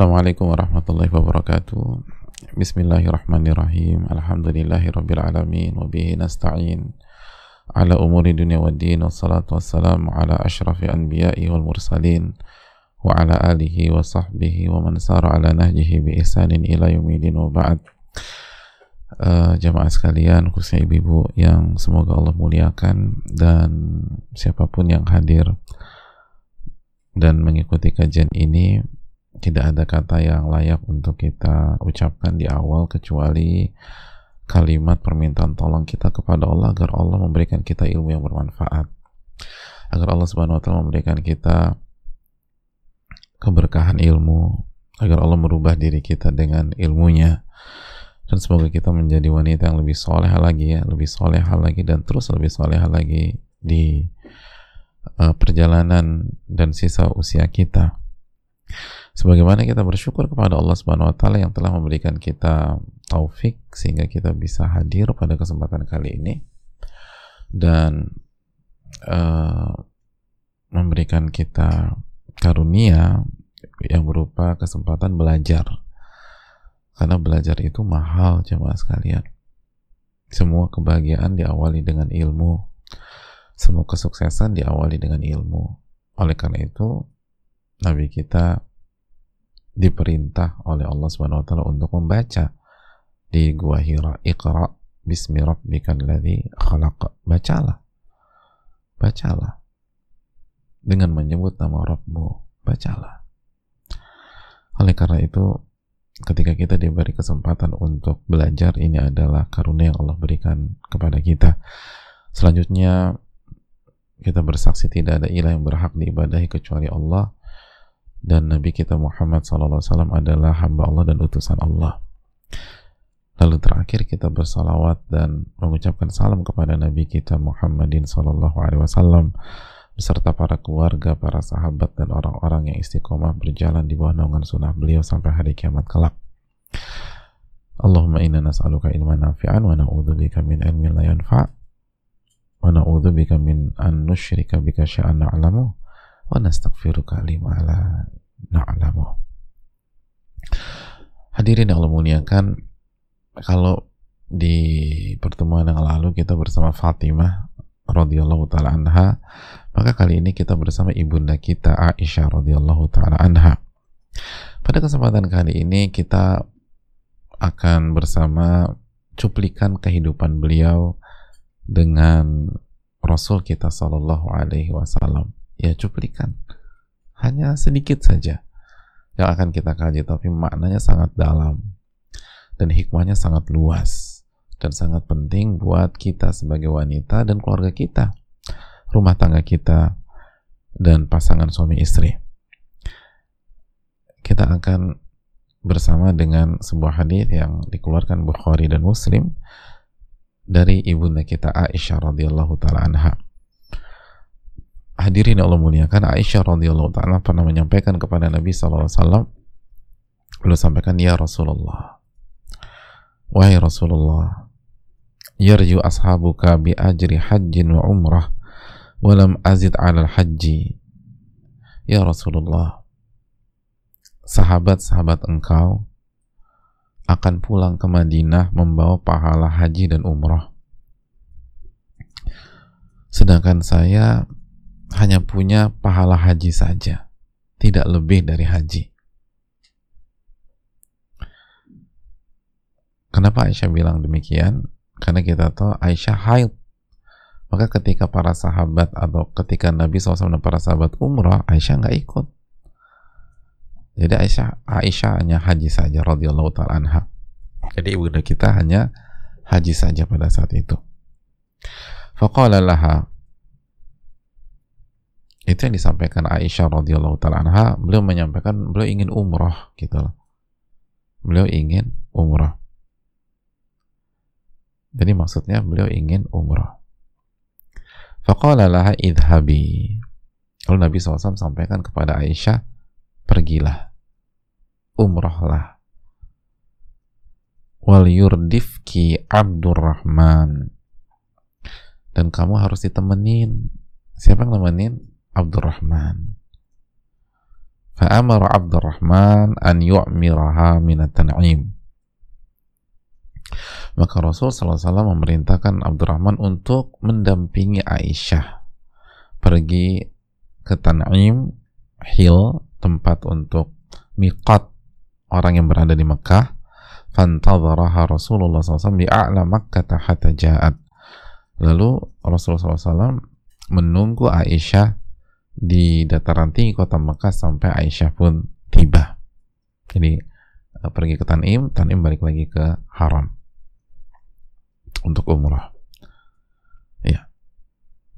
Assalamualaikum warahmatullahi wabarakatuh. Bismillahirrahmanirrahim. Alhamdulillahirrabbilalamin Wabihi nasta'in. Ala umuri dunia wa din. Wassalatu wassalamu ala ashrafi anbiya'i wal mursalin. Wa ala alihi wa sahbihi Wa man sara ala nahjihi bi ihsanin ila yumidin wa ba'd. Uh, Jamaah sekalian khususnya ibu-ibu yang semoga Allah muliakan Dan siapa pun yang hadir Dan mengikuti kajian ini tidak ada kata yang layak untuk kita ucapkan di awal kecuali kalimat permintaan tolong kita kepada Allah agar Allah memberikan kita ilmu yang bermanfaat. Agar Allah subhanahu wa ta'ala memberikan kita keberkahan ilmu agar Allah merubah diri kita dengan ilmunya. Dan semoga kita menjadi wanita yang lebih soleh lagi ya lebih soleh lagi dan terus lebih soleh lagi di uh, perjalanan dan sisa usia kita sebagaimana kita bersyukur kepada Allah Subhanahu wa taala yang telah memberikan kita taufik sehingga kita bisa hadir pada kesempatan kali ini dan uh, memberikan kita karunia yang berupa kesempatan belajar. Karena belajar itu mahal jemaah sekalian. Semua kebahagiaan diawali dengan ilmu. Semua kesuksesan diawali dengan ilmu. Oleh karena itu Nabi kita diperintah oleh Allah Subhanahu wa taala untuk membaca. Di gua Hira Iqra bismi rabbikal ladzi khalaq. Bacalah. Bacalah. Dengan menyebut nama Rabbmu bacalah. Oleh karena itu ketika kita diberi kesempatan untuk belajar ini adalah karunia yang Allah berikan kepada kita. Selanjutnya kita bersaksi tidak ada ilah yang berhak diibadahi kecuali Allah dan Nabi kita Muhammad SAW adalah hamba Allah dan utusan Allah. Lalu terakhir kita bersalawat dan mengucapkan salam kepada Nabi kita Muhammadin Sallallahu Alaihi beserta para keluarga, para sahabat dan orang-orang yang istiqomah berjalan di bawah naungan sunnah beliau sampai hari kiamat kelak. Allahumma inna nas'aluka ilman nafi'an wa na'udzubika min ilmin la yanfa' wa na'udzubika min an nusyrika bika sya'an na'lamu wa nastaghfiruka lima la na'lamu hadirin yang Allah muliakan kalau di pertemuan yang lalu kita bersama Fatimah radhiyallahu taala anha maka kali ini kita bersama ibunda kita Aisyah radhiyallahu taala anha. Pada kesempatan kali ini kita akan bersama cuplikan kehidupan beliau dengan Rasul kita Shallallahu Alaihi Wasallam ya cuplikan. Hanya sedikit saja yang akan kita kaji tapi maknanya sangat dalam dan hikmahnya sangat luas dan sangat penting buat kita sebagai wanita dan keluarga kita rumah tangga kita dan pasangan suami istri. Kita akan bersama dengan sebuah hadis yang dikeluarkan Bukhari dan Muslim dari ibunda kita Aisyah radhiyallahu taala anha hadirin Allah muliakan Aisyah radhiyallahu taala pernah menyampaikan kepada Nabi wasallam beliau sampaikan ya Rasulullah wahai Rasulullah yarju ashabuka bi ajri hajjin wa umrah walam azid alal haji ya Rasulullah sahabat-sahabat engkau akan pulang ke Madinah membawa pahala haji dan umrah. Sedangkan saya hanya punya pahala haji saja, tidak lebih dari haji. Kenapa Aisyah bilang demikian? Karena kita tahu Aisyah haid. Maka ketika para sahabat atau ketika Nabi SAW dan para sahabat umrah, Aisyah nggak ikut. Jadi Aisyah, Aisyah hanya haji saja radhiyallahu taala anha. Jadi ibunda kita hanya haji saja pada saat itu. Faqala laha itu yang disampaikan Aisyah radhiyallahu taala anha. Beliau menyampaikan beliau ingin umrah gitu loh. Beliau ingin umrah jadi maksudnya beliau ingin umrah faqala laha idhabi lalu Nabi SAW sampaikan kepada Aisyah pergilah. Umrahlah wal yurdifki Abdurrahman. Dan kamu harus ditemenin. Siapa yang nemenin Abdurrahman. Fa'amara Abdurrahman an yu'miraha minat tan'im. Maka Rasul SAW memerintahkan Abdurrahman untuk mendampingi Aisyah pergi ke Tan'im, Hil, tempat untuk miqat orang yang berada di Mekah. Fantadharaha Rasulullah SAW bi'a'la Makkah hatta ja'at. Lalu Rasulullah SAW menunggu Aisyah di dataran tinggi kota Mekah sampai Aisyah pun tiba. Jadi eh, pergi ke Tan'im Tan'im balik lagi ke Haram untuk umrah. Ya.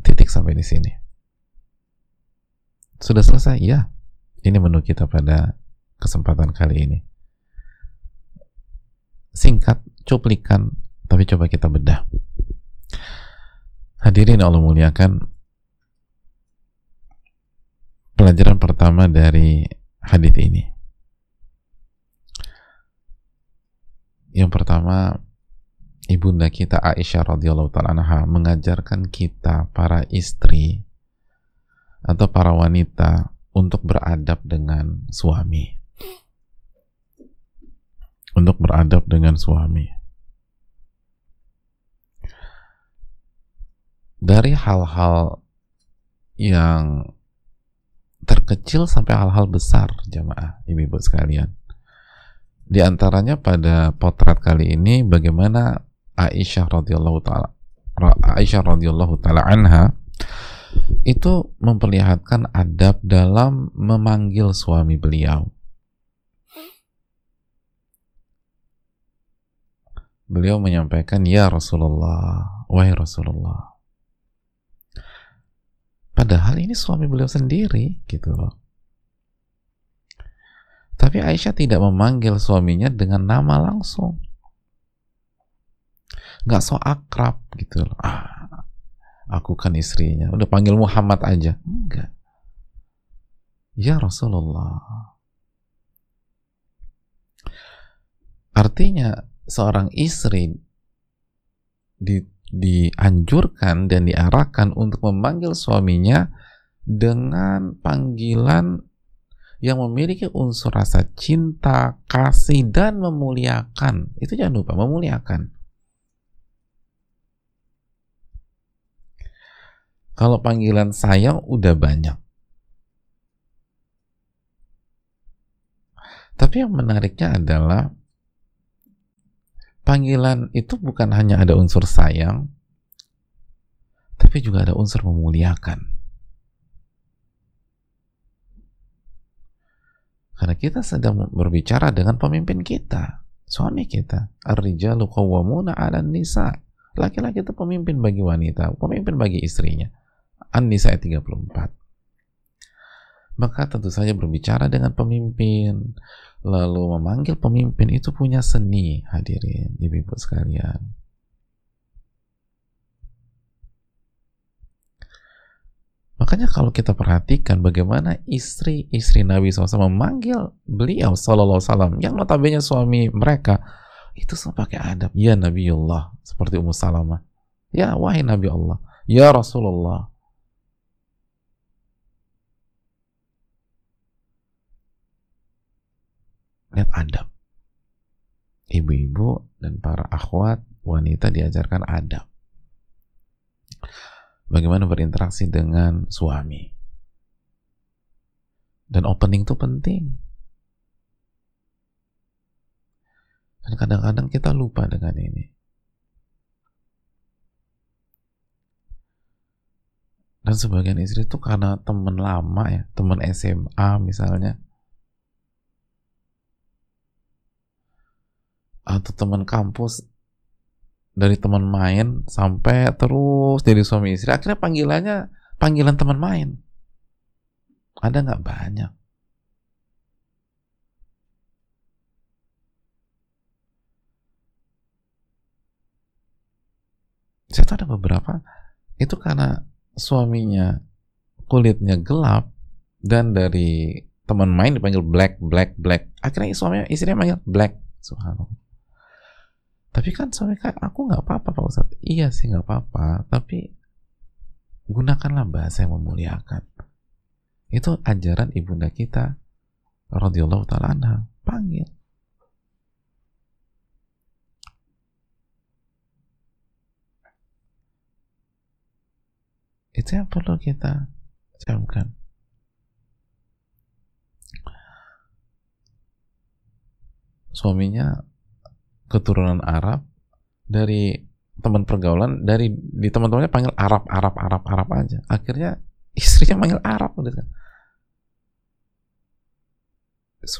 Titik sampai di sini. Sudah selesai? Ya ini menu kita pada kesempatan kali ini. Singkat, cuplikan, tapi coba kita bedah. Hadirin Allah muliakan, pelajaran pertama dari hadis ini. Yang pertama, ibunda kita Aisyah radhiyallahu taala mengajarkan kita para istri atau para wanita untuk beradab dengan suami untuk beradab dengan suami. Dari hal-hal yang terkecil sampai hal-hal besar, jamaah, ibu-ibu sekalian. Di antaranya pada potret kali ini bagaimana Aisyah radhiyallahu taala Aisyah radhiyallahu taala anha itu memperlihatkan adab dalam memanggil suami beliau beliau menyampaikan ya Rasulullah wahai Rasulullah padahal ini suami beliau sendiri gitu loh. Tapi Aisyah tidak memanggil suaminya dengan nama langsung. Nggak so akrab gitu loh. Ah, aku kan istrinya. Udah panggil Muhammad aja. Enggak ya Rasulullah. Artinya seorang istri di, dianjurkan dan diarahkan untuk memanggil suaminya dengan panggilan yang memiliki unsur rasa cinta, kasih, dan memuliakan. Itu jangan lupa, memuliakan. Kalau panggilan sayang udah banyak. Tapi yang menariknya adalah panggilan itu bukan hanya ada unsur sayang, tapi juga ada unsur memuliakan. Karena kita sedang berbicara dengan pemimpin kita, suami kita. Ar-rijalu qawwamuna nisa. Laki-laki itu pemimpin bagi wanita, pemimpin bagi istrinya. An-Nisa 34 maka tentu saja berbicara dengan pemimpin lalu memanggil pemimpin itu punya seni. Hadirin ibu-ibu sekalian. Makanya kalau kita perhatikan bagaimana istri-istri Nabi SAW memanggil beliau Alaihi yang notabene suami mereka itu semua pakai adab. Ya Nabi Allah seperti Ummu Salamah. Ya wahai Nabi Allah. Ya Rasulullah lihat adab ibu-ibu dan para akhwat wanita diajarkan adab. Bagaimana berinteraksi dengan suami. Dan opening itu penting. Dan kadang-kadang kita lupa dengan ini. Dan sebagian istri itu karena teman lama ya teman SMA misalnya atau teman kampus. Dari teman main sampai terus jadi suami istri. Akhirnya panggilannya panggilan teman main. Ada nggak? Banyak. Saya tahu ada beberapa. Itu karena suaminya kulitnya gelap dan dari teman main dipanggil black black black. Akhirnya suaminya istrinya panggil black. Subhanallah tapi kan suami kayak aku nggak apa-apa Pak Ustadz. Iya sih nggak apa-apa, tapi gunakanlah bahasa yang memuliakan. Itu ajaran ibunda kita radhiyallahu taala anha panggil itu yang perlu kita camkan suaminya keturunan Arab dari teman pergaulan dari di teman-temannya panggil Arab Arab Arab Arab aja. Akhirnya istrinya manggil Arab udah kan.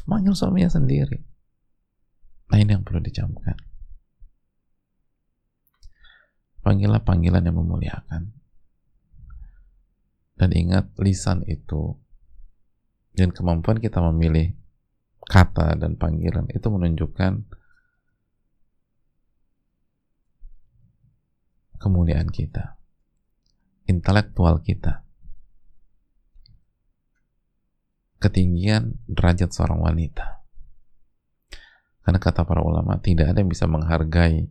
Manggil suaminya sendiri. Nah ini yang perlu dicamkan. Panggillah panggilan yang memuliakan. Dan ingat lisan itu dan kemampuan kita memilih kata dan panggilan itu menunjukkan kemuliaan kita, intelektual kita, ketinggian derajat seorang wanita. Karena kata para ulama, tidak ada yang bisa menghargai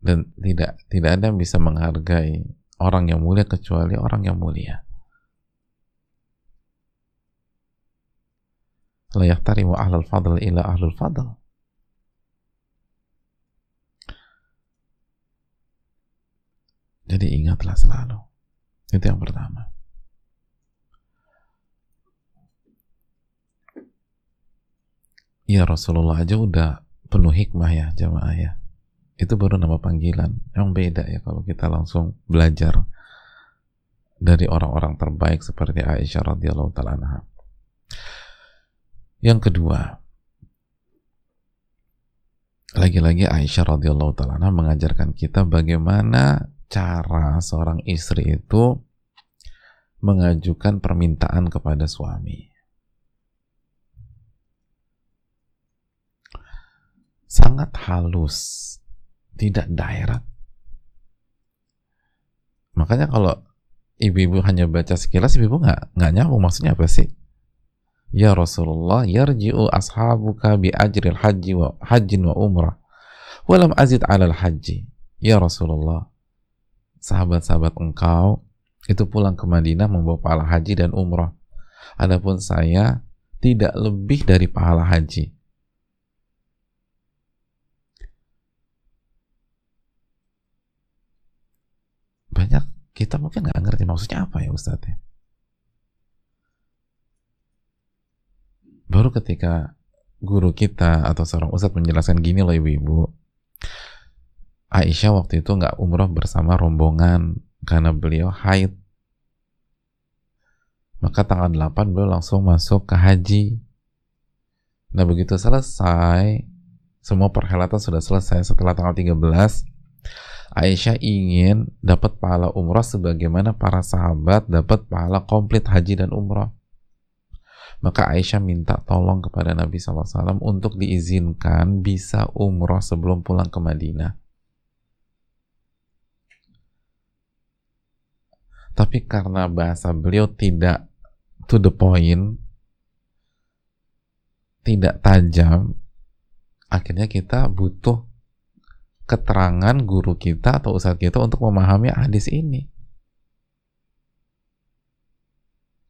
dan tidak tidak ada yang bisa menghargai orang yang mulia kecuali orang yang mulia. la yahtarimu ahlul fadl ila ahlul fadl jadi ingatlah selalu. Itu yang pertama. Ya Rasulullah aja udah penuh hikmah ya jamaah ya. Itu baru nama panggilan. Yang beda ya kalau kita langsung belajar dari orang-orang terbaik seperti Aisyah radhiyallahu taala yang kedua, lagi-lagi Aisyah radhiyallahu taala mengajarkan kita bagaimana cara seorang istri itu mengajukan permintaan kepada suami. Sangat halus, tidak direct. Makanya kalau ibu-ibu hanya baca sekilas, ibu-ibu nggak nggak nyambung maksudnya apa sih? Ya Rasulullah, yarji'u ashabuka bi ajril haji wa hajjin wa umrah. Walam azid alal haji. Ya Rasulullah, sahabat-sahabat engkau itu pulang ke Madinah membawa pahala haji dan umrah. Adapun saya tidak lebih dari pahala haji. Banyak kita mungkin nggak ngerti maksudnya apa ya Ustadz ya. baru ketika guru kita atau seorang ustadz menjelaskan gini loh ibu-ibu Aisyah waktu itu nggak umroh bersama rombongan karena beliau haid. Maka tanggal 8 beliau langsung masuk ke haji. Nah begitu selesai semua perhelatan sudah selesai. Setelah tanggal 13 Aisyah ingin dapat pahala umroh sebagaimana para sahabat dapat pahala komplit haji dan umroh. Maka Aisyah minta tolong kepada Nabi SAW untuk diizinkan bisa umroh sebelum pulang ke Madinah. Tapi karena bahasa beliau tidak to the point, tidak tajam, akhirnya kita butuh keterangan guru kita atau ustadz kita untuk memahami hadis ini.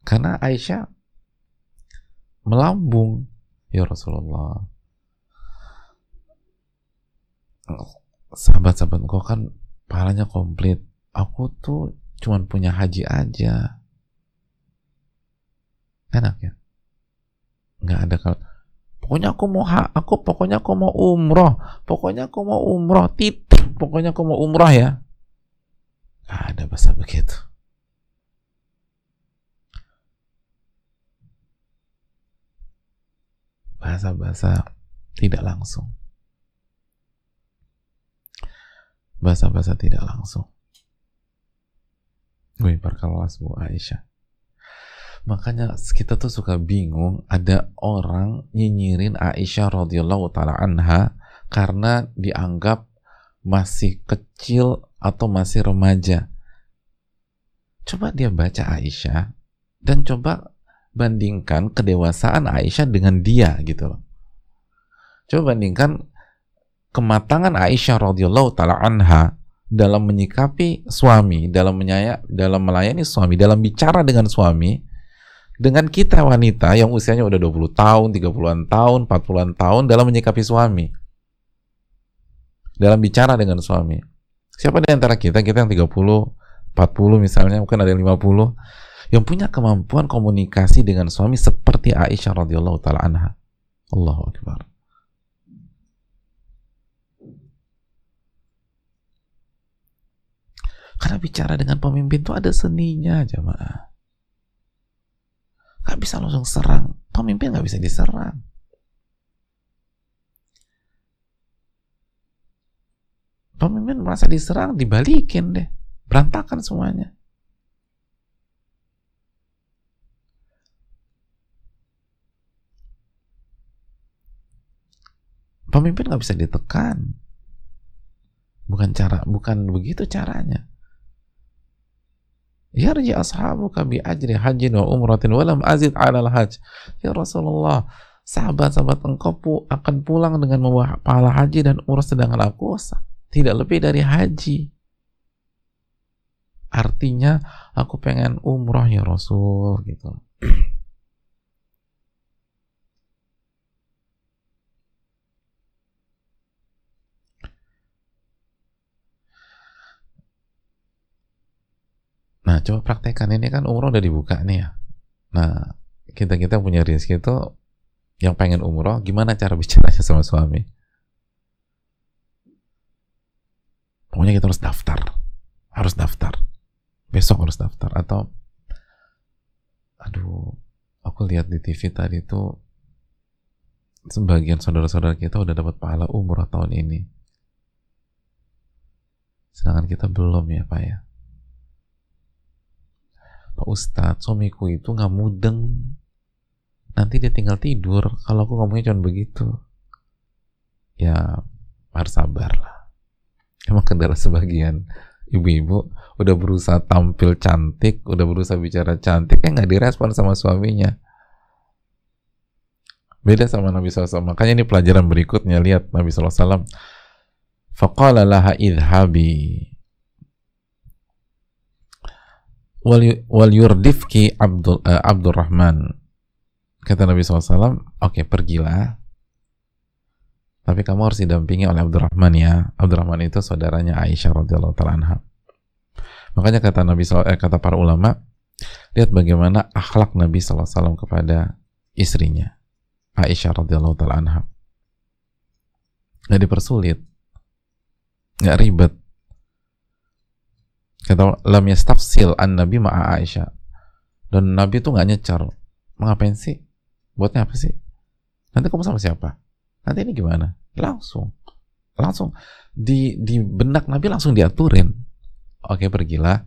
Karena Aisyah melambung ya Rasulullah sahabat-sahabat kau kan pahalanya komplit aku tuh cuman punya haji aja enak ya nggak ada kalau pokoknya aku mau ha aku pokoknya aku mau umroh pokoknya aku mau umroh titik pokoknya aku mau umroh ya nggak ada bahasa begitu bahasa-bahasa tidak langsung. Bahasa-bahasa tidak langsung. Gue perkelas Bu Aisyah. Makanya kita tuh suka bingung ada orang nyinyirin Aisyah radhiyallahu taala anha karena dianggap masih kecil atau masih remaja. Coba dia baca Aisyah dan coba bandingkan kedewasaan Aisyah dengan dia gitu loh. Coba bandingkan kematangan Aisyah radhiyallahu taala anha dalam menyikapi suami, dalam menyaya, dalam melayani suami, dalam bicara dengan suami dengan kita wanita yang usianya udah 20 tahun, 30-an tahun, 40-an tahun dalam menyikapi suami. Dalam bicara dengan suami. Siapa di antara kita, kita yang 30, 40 misalnya, mungkin ada yang 50, yang punya kemampuan komunikasi dengan suami seperti Aisyah radhiyallahu taala anha. Allahu akbar. Karena bicara dengan pemimpin itu ada seninya, jamaah. Gak bisa langsung serang. Pemimpin gak bisa diserang. Pemimpin merasa diserang, dibalikin deh. Berantakan semuanya. Pemimpin gak bisa ditekan. Bukan cara, bukan begitu caranya. Yarji ashabuka bi ajri hajin wa umratin walam azid alal hajj. Ya Rasulullah, sahabat-sahabat engkau pu akan pulang dengan membawa pahala haji dan umrah sedangkan aku tidak lebih dari haji. Artinya aku pengen umrah ya Rasul gitu. Nah, coba praktekkan ini kan umroh udah dibuka nih ya. Nah, kita-kita punya rezeki itu yang pengen umroh, gimana cara bicaranya sama suami? Pokoknya kita harus daftar. Harus daftar. Besok harus daftar. Atau, aduh, aku lihat di TV tadi tuh, sebagian saudara-saudara kita udah dapat pahala umroh tahun ini. Sedangkan kita belum ya Pak ya. Pak Ustadz suamiku itu nggak mudeng. Nanti dia tinggal tidur kalau aku ngomongnya cuma begitu. Ya harus sabar lah. Emang kendala sebagian ibu-ibu udah berusaha tampil cantik udah berusaha bicara cantik eh nggak direspon sama suaminya. Beda sama Nabi SAW makanya ini pelajaran berikutnya lihat Nabi SAW faqala laha idhabi wal yurdifki Abdul uh, Abdurrahman. Kata Nabi SAW oke okay, pergilah. Tapi kamu harus didampingi oleh Abdurrahman ya. Abdurrahman itu saudaranya Aisyah radhiyallahu taala makanya kata Nabi SAW, eh, kata para ulama lihat bagaimana akhlak Nabi SAW kepada istrinya Aisyah radhiyallahu taala anha. Nggak dipersulit. Nggak ribet Kata lam yastafsil an Nabi ma'a Aisyah. Dan Nabi itu nggak nyecar. Mengapain sih? Buatnya apa sih? Nanti kamu sama siapa? Nanti ini gimana? Langsung. Langsung. Di, di benak Nabi langsung diaturin. Oke, pergilah.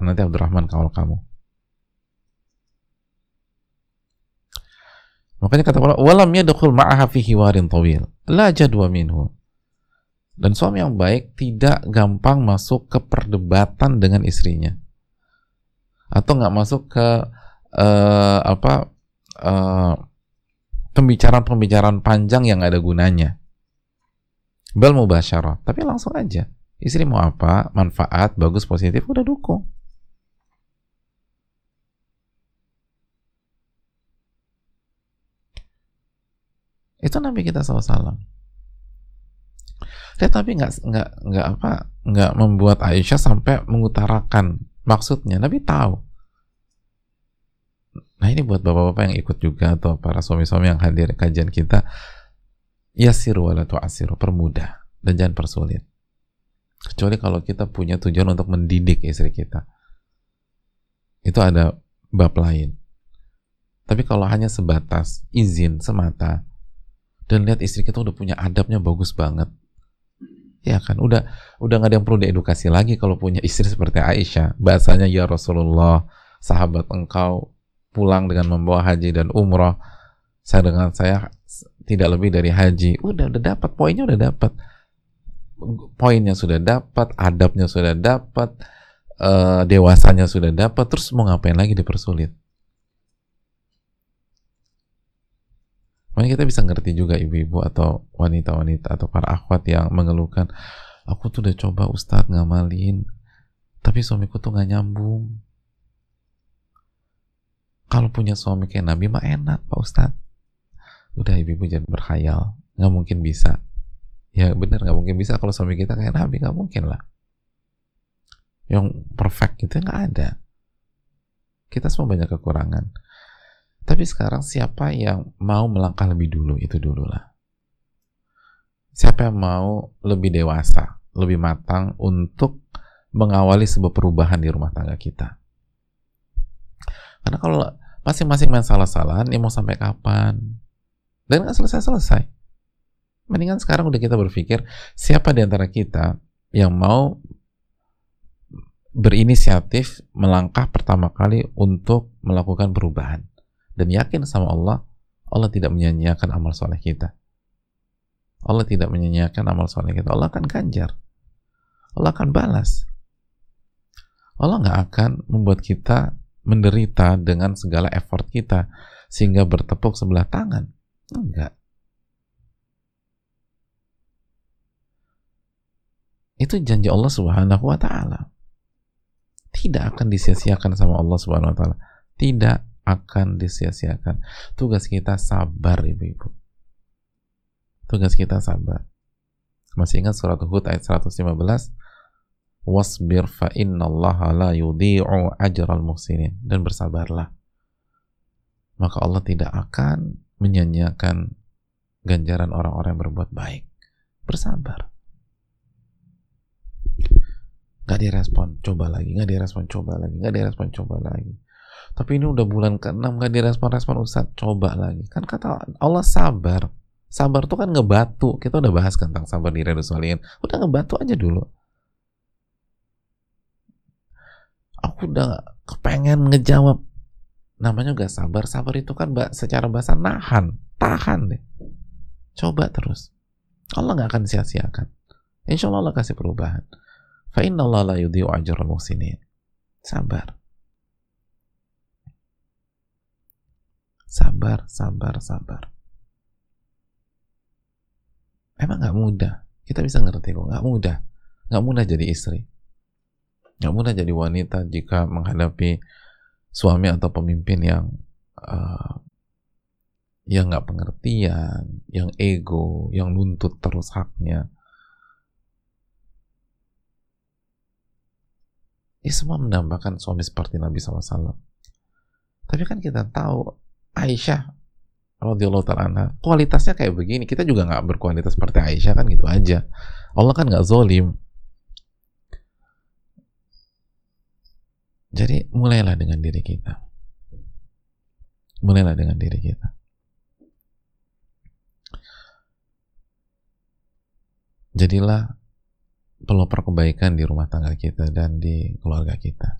Nanti Abdurrahman kawal kamu. Makanya kata Allah, "Walam yadkhul ma'aha fi hiwarin tawil, la jadwa minhu." Dan suami yang baik tidak gampang masuk ke perdebatan dengan istrinya. Atau nggak masuk ke uh, apa pembicaraan pembicaraan-pembicaraan panjang yang ada gunanya. Bel mubasyarah, tapi langsung aja. Istri mau apa, manfaat, bagus, positif, udah dukung. Itu Nabi kita SAW tapi nggak nggak nggak apa nggak membuat Aisyah sampai mengutarakan maksudnya. Nabi tahu. Nah ini buat bapak-bapak yang ikut juga atau para suami-suami yang hadir kajian kita. Yasiru wala tu'asiru permudah dan jangan persulit. Kecuali kalau kita punya tujuan untuk mendidik istri kita. Itu ada bab lain. Tapi kalau hanya sebatas izin semata dan lihat istri kita udah punya adabnya bagus banget Ya kan, udah udah nggak ada yang perlu diedukasi lagi kalau punya istri seperti Aisyah. Bahasanya ya Rasulullah, sahabat engkau pulang dengan membawa haji dan umroh. Saya dengan saya tidak lebih dari haji. Udah udah dapat poinnya udah dapat. Poinnya sudah dapat, adabnya sudah dapat, uh, dewasanya sudah dapat. Terus mau ngapain lagi dipersulit? Makanya kita bisa ngerti juga ibu-ibu atau wanita-wanita atau para akhwat yang mengeluhkan, aku tuh udah coba ustadz ngamalin, tapi suamiku tuh nggak nyambung. kalau punya suami kayak Nabi mah enak Pak Ustadz. Udah ibu-ibu jangan berkhayal. Nggak mungkin bisa. Ya bener nggak mungkin bisa. Kalau suami kita kayak Nabi nggak mungkin lah. Yang perfect gitu nggak ada. Kita semua banyak kekurangan tapi sekarang siapa yang mau melangkah lebih dulu itu dulu lah siapa yang mau lebih dewasa lebih matang untuk mengawali sebuah perubahan di rumah tangga kita. Karena kalau masing-masing main salah-salahan, ya mau sampai kapan? Dan nggak selesai-selesai. Mendingan sekarang udah kita berpikir, siapa di antara kita yang mau berinisiatif melangkah pertama kali untuk melakukan perubahan. Dan yakin sama Allah, Allah tidak menyanyiakan amal soleh kita. Allah tidak menyanyiakan amal soleh kita. Allah akan ganjar. Allah akan balas. Allah nggak akan membuat kita menderita dengan segala effort kita sehingga bertepuk sebelah tangan. Enggak. Itu janji Allah Subhanahu wa taala. Tidak akan disia-siakan sama Allah Subhanahu wa taala. Tidak akan disia-siakan. Tugas kita sabar, Ibu-ibu. Tugas kita sabar. Masih ingat surat Hud ayat 115? wasbir fa innallaha la yudhi'u ajral muhsinin dan bersabarlah maka Allah tidak akan menyanyiakan ganjaran orang-orang yang berbuat baik bersabar nggak direspon coba lagi nggak direspon coba lagi nggak direspon coba lagi tapi ini udah bulan ke-6 nggak direspon respon Ustaz coba lagi. Kan kata Allah sabar. Sabar tuh kan ngebatu. Kita udah bahas tentang sabar di Redus udah ngebatu aja dulu. Aku udah kepengen ngejawab. Namanya gak sabar. Sabar itu kan secara bahasa nahan tahan deh. Coba terus. Allah gak akan sia-siakan. Insya Allah Allah kasih perubahan. Fa inna Allah la yudhi'u ajral muhsinin. Sabar sabar sabar sabar emang gak mudah kita bisa ngerti kok gak mudah gak mudah jadi istri Gak mudah jadi wanita jika menghadapi suami atau pemimpin yang uh, yang nggak pengertian, yang ego, yang nuntut terus haknya. Ini semua menambahkan suami seperti Nabi SAW. Tapi kan kita tahu Aisyah radhiyallahu taala kualitasnya kayak begini. Kita juga nggak berkualitas seperti Aisyah kan gitu aja. Allah kan nggak zolim. Jadi mulailah dengan diri kita. Mulailah dengan diri kita. Jadilah pelopor kebaikan di rumah tangga kita dan di keluarga kita.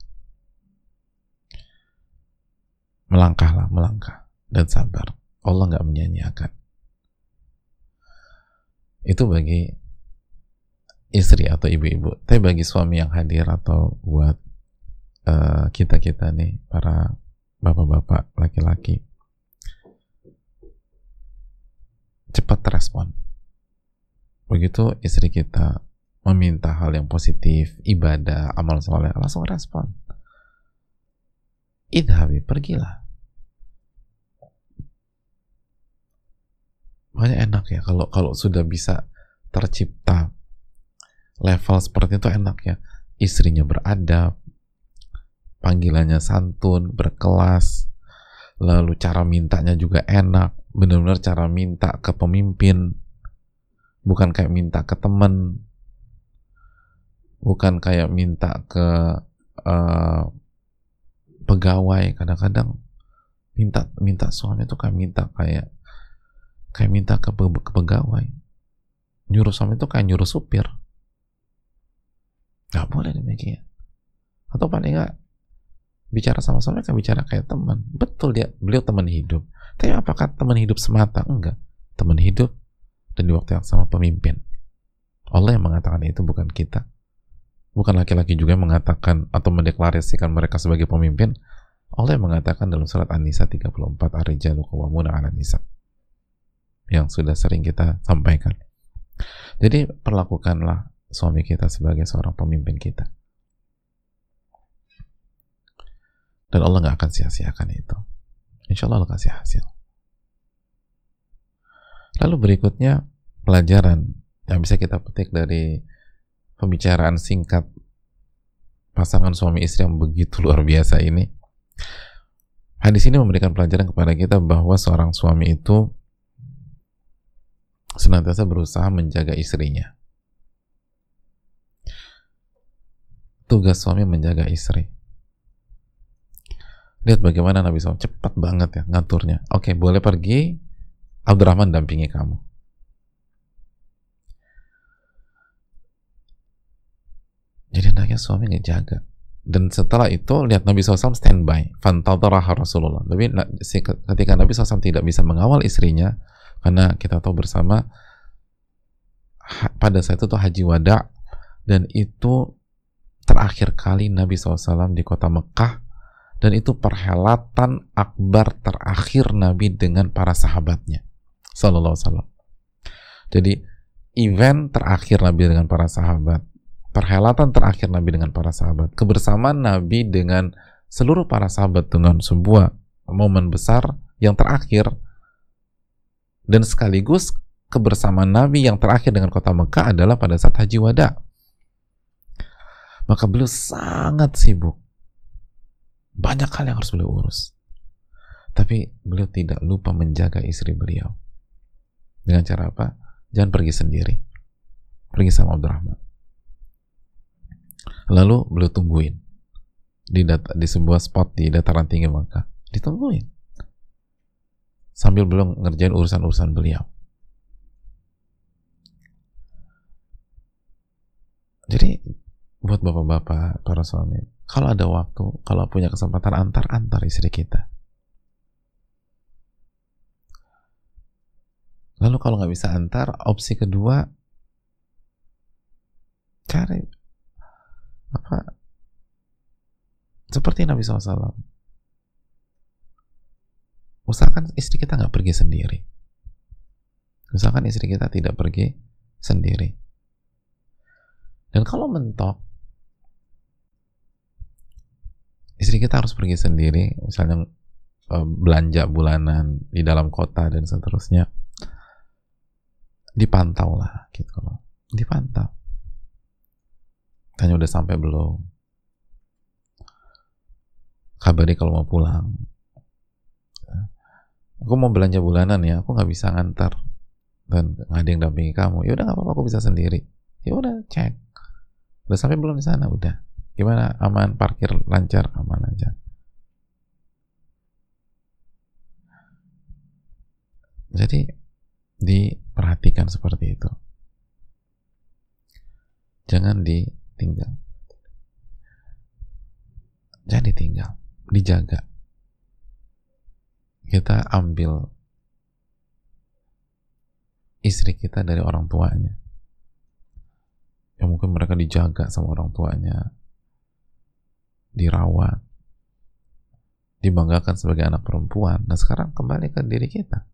Melangkahlah, melangkah dan sabar. Allah nggak menyanyiakan. Itu bagi istri atau ibu-ibu. Tapi bagi suami yang hadir atau buat Eh, kita kita nih para bapak-bapak laki-laki cepat respon begitu istri kita meminta hal yang positif ibadah amal soleh langsung respon idhabi pergilah makanya enak ya kalau kalau sudah bisa tercipta level seperti itu enak ya istrinya beradab panggilannya santun, berkelas, lalu cara mintanya juga enak, benar-benar cara minta ke pemimpin, bukan kayak minta ke temen, bukan kayak minta ke uh, pegawai. Kadang-kadang minta minta suami itu kayak minta kayak kayak minta ke, pe ke pegawai. Nyuruh suami itu kayak nyuruh supir. Gak boleh demikian. Atau paling nggak bicara sama suami kan bicara kayak teman. Betul dia beliau teman hidup. Tapi apakah teman hidup semata? Enggak. Teman hidup dan di waktu yang sama pemimpin. Allah yang mengatakan itu bukan kita. Bukan laki-laki juga yang mengatakan atau mendeklarasikan mereka sebagai pemimpin. Allah yang mengatakan dalam surat An-Nisa 34 Ar-Rijalu qawwamuna 'ala nisa yang sudah sering kita sampaikan. Jadi perlakukanlah suami kita sebagai seorang pemimpin kita. Dan Allah nggak akan sia-siakan itu. Insya Allah Allah kasih hasil. Lalu berikutnya pelajaran yang bisa kita petik dari pembicaraan singkat pasangan suami istri yang begitu luar biasa ini. Hadis ini memberikan pelajaran kepada kita bahwa seorang suami itu senantiasa berusaha menjaga istrinya. Tugas suami menjaga istri. Lihat bagaimana Nabi SAW cepat banget ya ngaturnya. Oke boleh pergi Abdurrahman dampingi kamu. Jadi hendaknya suami ngejaga. Dan setelah itu lihat Nabi SAW standby. Fantadaraha Rasulullah. Tapi ketika Nabi SAW tidak bisa mengawal istrinya karena kita tahu bersama pada saat itu tuh haji wada dan itu terakhir kali Nabi SAW di kota Mekah dan itu perhelatan akbar terakhir Nabi dengan para sahabatnya sallallahu. Jadi event terakhir Nabi dengan para sahabat, perhelatan terakhir Nabi dengan para sahabat, kebersamaan Nabi dengan seluruh para sahabat dengan sebuah momen besar yang terakhir dan sekaligus kebersamaan Nabi yang terakhir dengan kota Mekah adalah pada saat haji wada. Maka beliau sangat sibuk banyak hal yang harus beliau urus. Tapi beliau tidak lupa menjaga istri beliau. Dengan cara apa? Jangan pergi sendiri. Pergi sama Abdurrahman. Lalu beliau tungguin di data, di sebuah spot di dataran tinggi Makkah. Ditungguin. Sambil belum ngerjain urusan-urusan beliau. Jadi buat bapak-bapak, para suami, kalau ada waktu, kalau punya kesempatan antar antar istri kita. Lalu kalau nggak bisa antar, opsi kedua cari apa seperti Nabi SAW. Usahakan istri kita nggak pergi sendiri. Usahakan istri kita tidak pergi sendiri. Dan kalau mentok, istri kita harus pergi sendiri misalnya uh, belanja bulanan di dalam kota dan seterusnya dipantau lah gitu loh dipantau tanya udah sampai belum kabari kalau mau pulang aku mau belanja bulanan ya aku nggak bisa ngantar dan nggak ada yang dampingi kamu. Ya udah nggak apa-apa aku bisa sendiri. Ya udah cek. Udah sampai belum di sana? Udah. Gimana? Aman? Parkir lancar? Aman aja. Jadi diperhatikan seperti itu. Jangan ditinggal. Jangan ditinggal, dijaga. Kita ambil istri kita dari orang tuanya. Ya mungkin mereka dijaga sama orang tuanya, dirawat, dibanggakan sebagai anak perempuan. Nah sekarang kembali ke diri kita.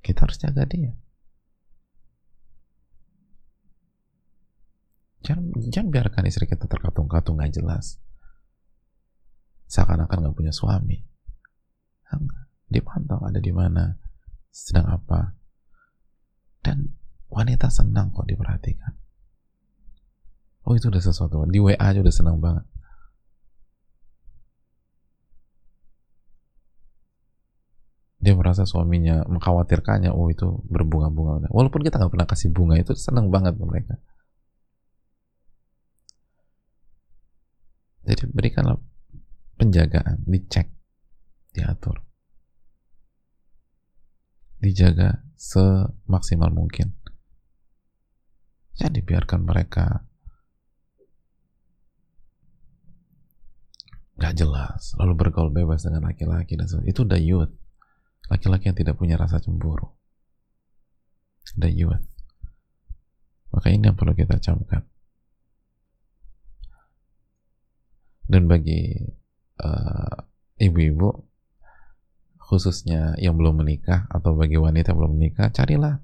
Kita harus jaga dia. Jangan, jangan biarkan istri kita terkatung-katung gak jelas. Seakan-akan gak punya suami. Dipantau ada di mana, sedang apa. Dan wanita senang kok diperhatikan. Oh itu udah sesuatu. Di WA aja udah senang banget. dia merasa suaminya mengkhawatirkannya oh itu berbunga-bunga walaupun kita nggak pernah kasih bunga itu senang banget mereka jadi berikanlah penjagaan dicek diatur. Dijaga semaksimal mungkin. Jangan dibiarkan mereka nggak jelas lalu bergaul bebas dengan laki-laki dan sebagainya. Itu udah youth. Laki-laki yang tidak punya rasa cemburu. Youth. Maka ini yang perlu kita camkan. Dan bagi uh, ibu-ibu khususnya yang belum menikah atau bagi wanita yang belum menikah carilah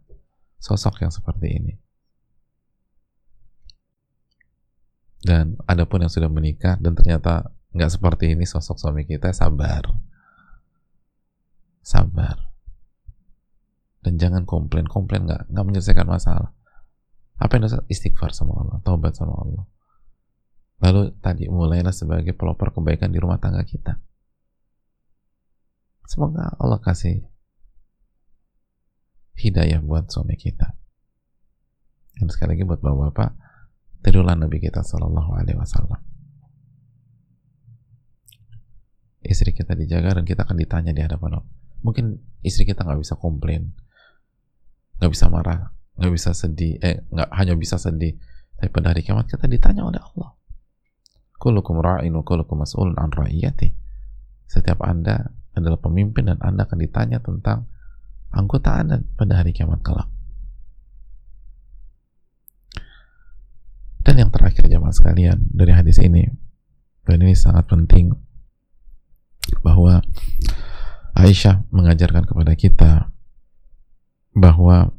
sosok yang seperti ini. Dan adapun yang sudah menikah dan ternyata nggak seperti ini sosok suami kita sabar. Sabar. Dan jangan komplain. Komplain nggak nggak menyelesaikan masalah. Apa yang dosa istighfar sama Allah taubat sama Allah. Lalu tadi mulailah sebagai pelopor kebaikan di rumah tangga kita semoga Allah kasih hidayah buat suami kita. Dan sekali lagi buat bapak-bapak tirulah Nabi kita Shallallahu Alaihi Wasallam. Istri kita dijaga dan kita akan ditanya di hadapan Allah. Mungkin istri kita nggak bisa komplain nggak bisa marah nggak bisa sedih eh nggak hanya bisa sedih. Tapi pada hari kiamat kita ditanya oleh Allah. Kullukum ra'in wa kullukum mas'ulun an ra'iyati. Setiap anda adalah pemimpin dan anda akan ditanya tentang anggota anda pada hari kiamat kelak. Dan yang terakhir jamaah sekalian dari hadis ini dan ini sangat penting bahwa Aisyah mengajarkan kepada kita bahwa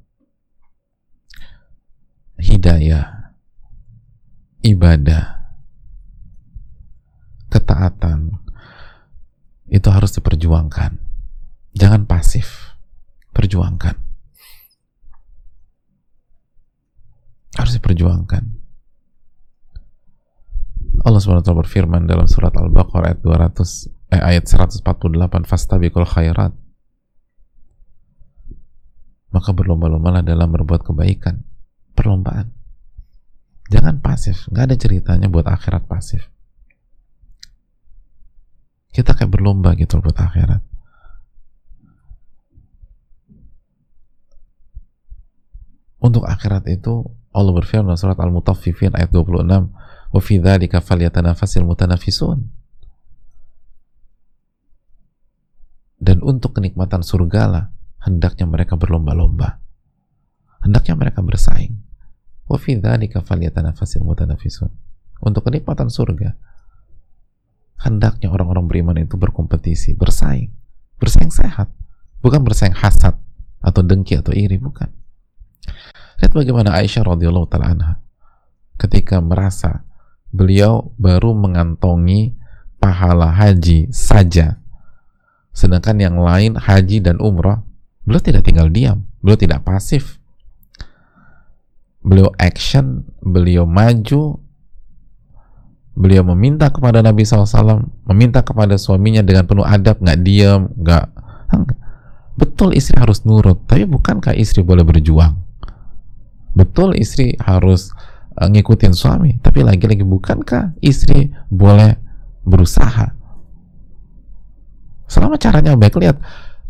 hidayah, ibadah, ketaatan itu harus diperjuangkan. Jangan pasif, perjuangkan. Harus diperjuangkan. Allah SWT berfirman dalam surat Al-Baqarah ayat 200 eh, ayat 148 fastabiqul khairat maka berlomba-lombalah dalam berbuat kebaikan perlombaan jangan pasif nggak ada ceritanya buat akhirat pasif kita kayak berlomba gitu buat akhirat untuk akhirat itu Allah berfirman surat Al-Mutaffifin ayat 26 wa fi dzalika falyatanafasil mutanafisun dan untuk kenikmatan surga lah hendaknya mereka berlomba-lomba. Hendaknya mereka bersaing. Wa fi dzalika falyatanafasil mutanafisun. Untuk kenikmatan surga, hendaknya orang-orang beriman itu berkompetisi, bersaing. Bersaing sehat, bukan bersaing hasad atau dengki atau iri, bukan. Lihat bagaimana Aisyah radhiyallahu taala anha ketika merasa beliau baru mengantongi pahala haji saja sedangkan yang lain haji dan umrah Beliau tidak tinggal diam, beliau tidak pasif. Beliau action, beliau maju, beliau meminta kepada Nabi SAW, meminta kepada suaminya dengan penuh adab, nggak diam, nggak betul istri harus nurut, tapi bukankah istri boleh berjuang? Betul istri harus uh, ngikutin suami, tapi lagi-lagi bukankah istri boleh berusaha? Selama caranya baik, lihat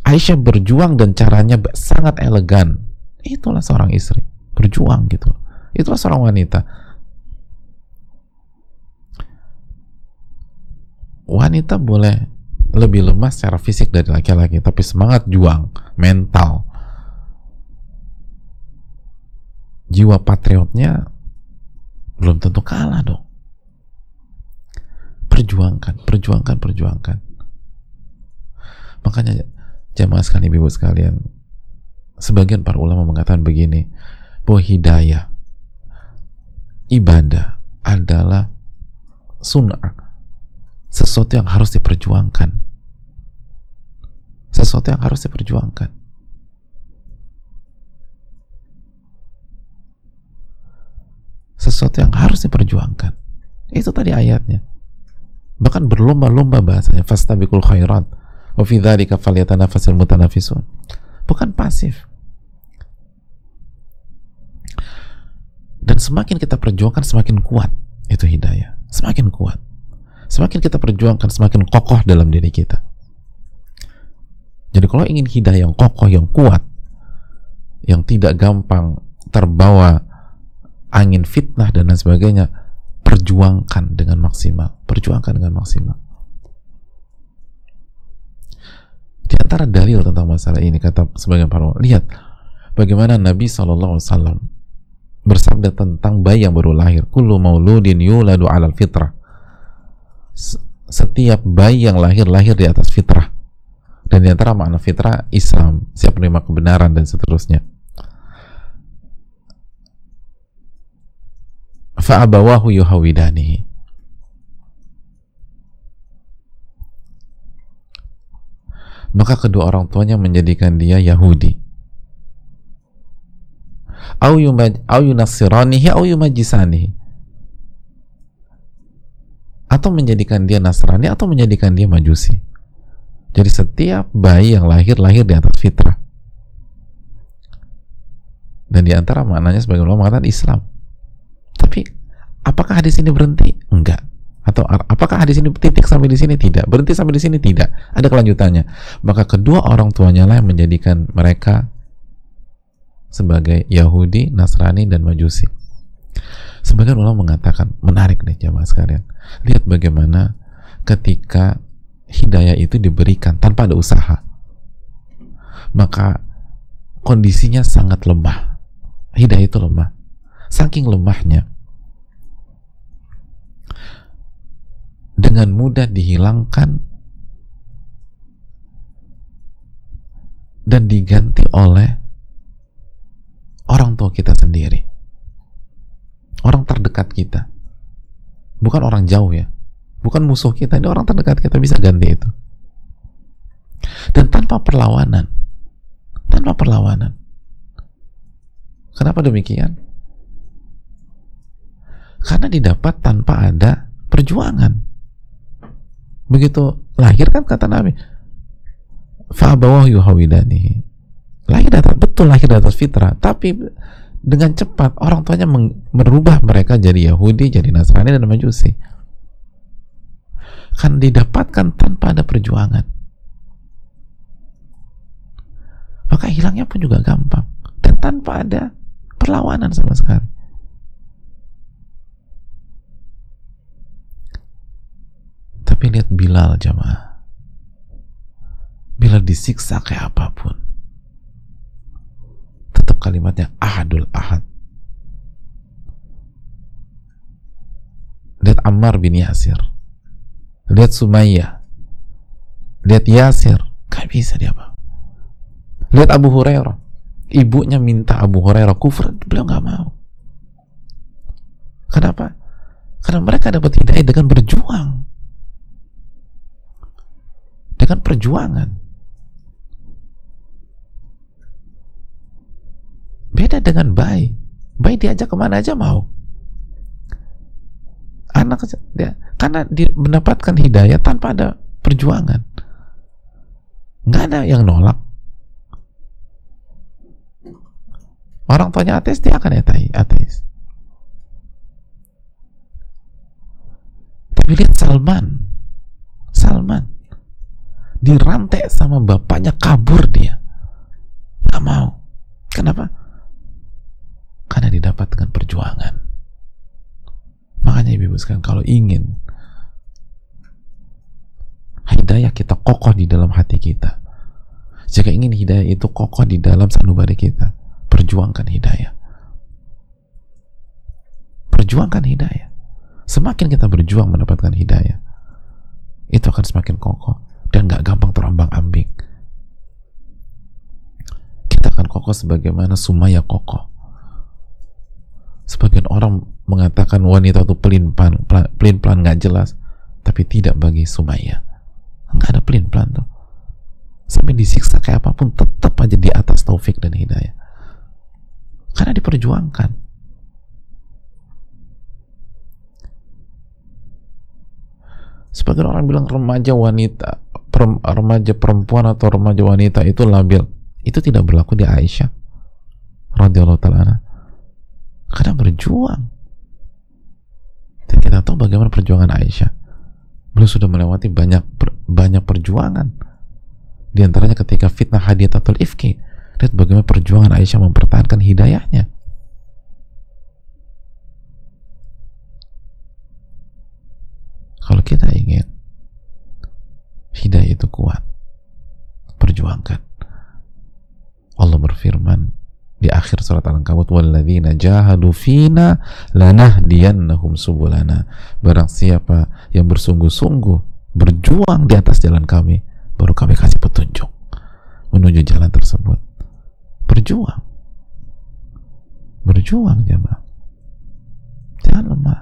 Aisyah berjuang dan caranya sangat elegan. Itulah seorang istri, berjuang gitu. Itulah seorang wanita. Wanita boleh lebih lemah secara fisik dari laki-laki, tapi semangat juang, mental, jiwa patriotnya belum tentu kalah dong. Perjuangkan, perjuangkan, perjuangkan. Makanya jamaah sekalian ibu sekalian sebagian para ulama mengatakan begini bahwa hidayah ibadah adalah sunnah sesuatu yang harus diperjuangkan sesuatu yang harus diperjuangkan sesuatu yang harus diperjuangkan itu tadi ayatnya bahkan berlomba-lomba bahasanya fastabikul khairat Wa fi dzalika mutanafisun. Bukan pasif. Dan semakin kita perjuangkan semakin kuat itu hidayah. Semakin kuat. Semakin kita perjuangkan semakin kokoh dalam diri kita. Jadi kalau ingin hidayah yang kokoh, yang kuat, yang tidak gampang terbawa angin fitnah dan lain sebagainya, perjuangkan dengan maksimal. Perjuangkan dengan maksimal. Di antara dalil tentang masalah ini kata sebagian para ulama, lihat bagaimana Nabi SAW bersabda tentang bayi yang baru lahir. Kullu mauludin yuladu alal fitrah. Setiap bayi yang lahir lahir di atas fitrah. Dan di antara makna fitrah Islam, siap menerima kebenaran dan seterusnya. Fa'abawahu yuhawidanihi maka kedua orang tuanya menjadikan dia Yahudi au yunassiranihi au yumajisanihi atau menjadikan dia Nasrani atau menjadikan dia Majusi. Jadi setiap bayi yang lahir lahir di atas fitrah. Dan di antara maknanya sebagai ulama mengatakan Islam. Tapi apakah hadis ini berhenti? Enggak. Atau apakah hadis ini titik sampai di sini? Tidak. Berhenti sampai di sini? Tidak. Ada kelanjutannya. Maka kedua orang tuanya lah yang menjadikan mereka sebagai Yahudi, Nasrani, dan Majusi. Sebagian ulama mengatakan menarik nih jamaah sekalian. Lihat bagaimana ketika hidayah itu diberikan tanpa ada usaha, maka kondisinya sangat lemah. Hidayah itu lemah. Saking lemahnya, dengan mudah dihilangkan dan diganti oleh orang tua kita sendiri orang terdekat kita. Bukan orang jauh ya. Bukan musuh kita ini orang terdekat kita bisa ganti itu. Dan tanpa perlawanan. Tanpa perlawanan. Kenapa demikian? Karena didapat tanpa ada perjuangan. Begitu lahir kan kata Nabi fa'abawah yuhawidanihi. Lahir atas betul lahir atas fitrah. Tapi dengan cepat orang tuanya merubah mereka jadi Yahudi, jadi Nasrani dan Majusi. Kan didapatkan tanpa ada perjuangan. Maka hilangnya pun juga gampang dan tanpa ada perlawanan sama sekali. Tapi lihat Bilal jamaah. Bilal disiksa kayak apa pun kalimatnya ahadul ahad. Lihat Ammar bin Yasir. Lihat Sumayyah. Lihat Yasir. Gak bisa dia apa. Lihat Abu Hurairah. Ibunya minta Abu Hurairah kufur beliau gak mau. Kenapa? karena mereka dapat hidayah dengan berjuang. Dengan perjuangan Beda dengan bayi. Bayi diajak ke mana aja mau. Anak dia karena dia mendapatkan hidayah tanpa ada perjuangan. Nggak ada yang nolak. Orang tuanya ateis dia akan ateis. Tapi lihat Salman. Salman dirantai sama bapaknya kabur dia. Nggak mau. Kenapa? Karena didapat dengan perjuangan. Makanya ibu-ibu sekalian kalau ingin hidayah kita kokoh di dalam hati kita jika ingin hidayah itu kokoh di dalam sanubari kita perjuangkan hidayah. Perjuangkan hidayah. Semakin kita berjuang mendapatkan hidayah itu akan semakin kokoh dan gak gampang terombang ambing kita akan kokoh sebagaimana Sumaya kokoh sebagian orang mengatakan wanita itu pelin pelan pelin pelan nggak jelas tapi tidak bagi Sumaya. Nggak ada pelin pelan tuh. Sampai disiksa kayak apa pun tetap aja di atas taufik dan hidayah. Karena diperjuangkan. Sebagian orang bilang remaja wanita remaja perempuan atau remaja wanita itu labil. Itu tidak berlaku di Aisyah radhiyallahu taala karena berjuang. Dan kita tahu bagaimana perjuangan Aisyah. Beliau sudah melewati banyak banyak perjuangan. Di antaranya ketika fitnah hadiatul ifki. Lihat bagaimana perjuangan Aisyah mempertahankan hidayahnya. Kalau kita ingin hidayah itu kuat, perjuangkan. Allah berfirman, di akhir surat Al-Ankabut walladzina jahadu fina lanahdiyannahum subulana. Barang siapa yang bersungguh-sungguh berjuang di atas jalan kami baru kami kasih petunjuk menuju jalan tersebut. Berjuang. Berjuang jemaah. Jangan lemah.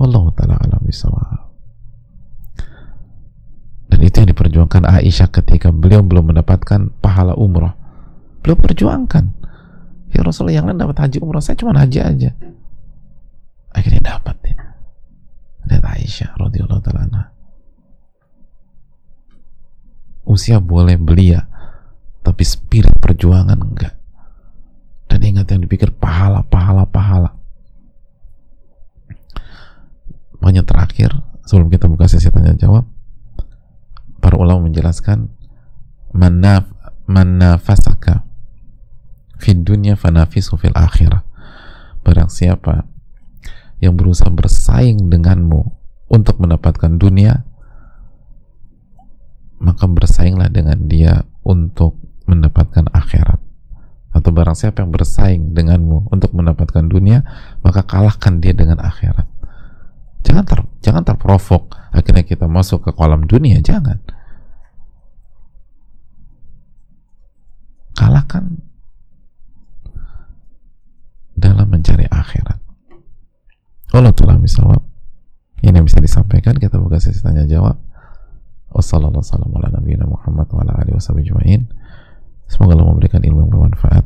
Allah taala alam bisawab perjuangkan Aisyah ketika beliau belum mendapatkan pahala umroh beliau perjuangkan. Ya Rasulullah yang lain dapat haji umroh saya cuma haji aja. Akhirnya dapat ya. Lihat Aisyah radhiyallahu taala usia boleh belia tapi spirit perjuangan enggak. Dan ingat yang dipikir pahala pahala pahala. Makanya terakhir sebelum kita buka sesi tanya jawab para ulama menjelaskan manaf manafasaka fid dunya fanafisu fil akhirah. Barang siapa yang berusaha bersaing denganmu untuk mendapatkan dunia maka bersainglah dengan dia untuk mendapatkan akhirat. Atau barang siapa yang bersaing denganmu untuk mendapatkan dunia maka kalahkan dia dengan akhirat. Jangan ter, jangan terprovok akhirnya kita masuk ke kolam dunia. Jangan kalahkan dalam mencari akhirat. Allah telah misawab ini yang bisa disampaikan. Kita buka sesi tanya jawab. Wassalamualaikum warahmatullahi wabarakatuh. Semoga Allah memberikan ilmu yang bermanfaat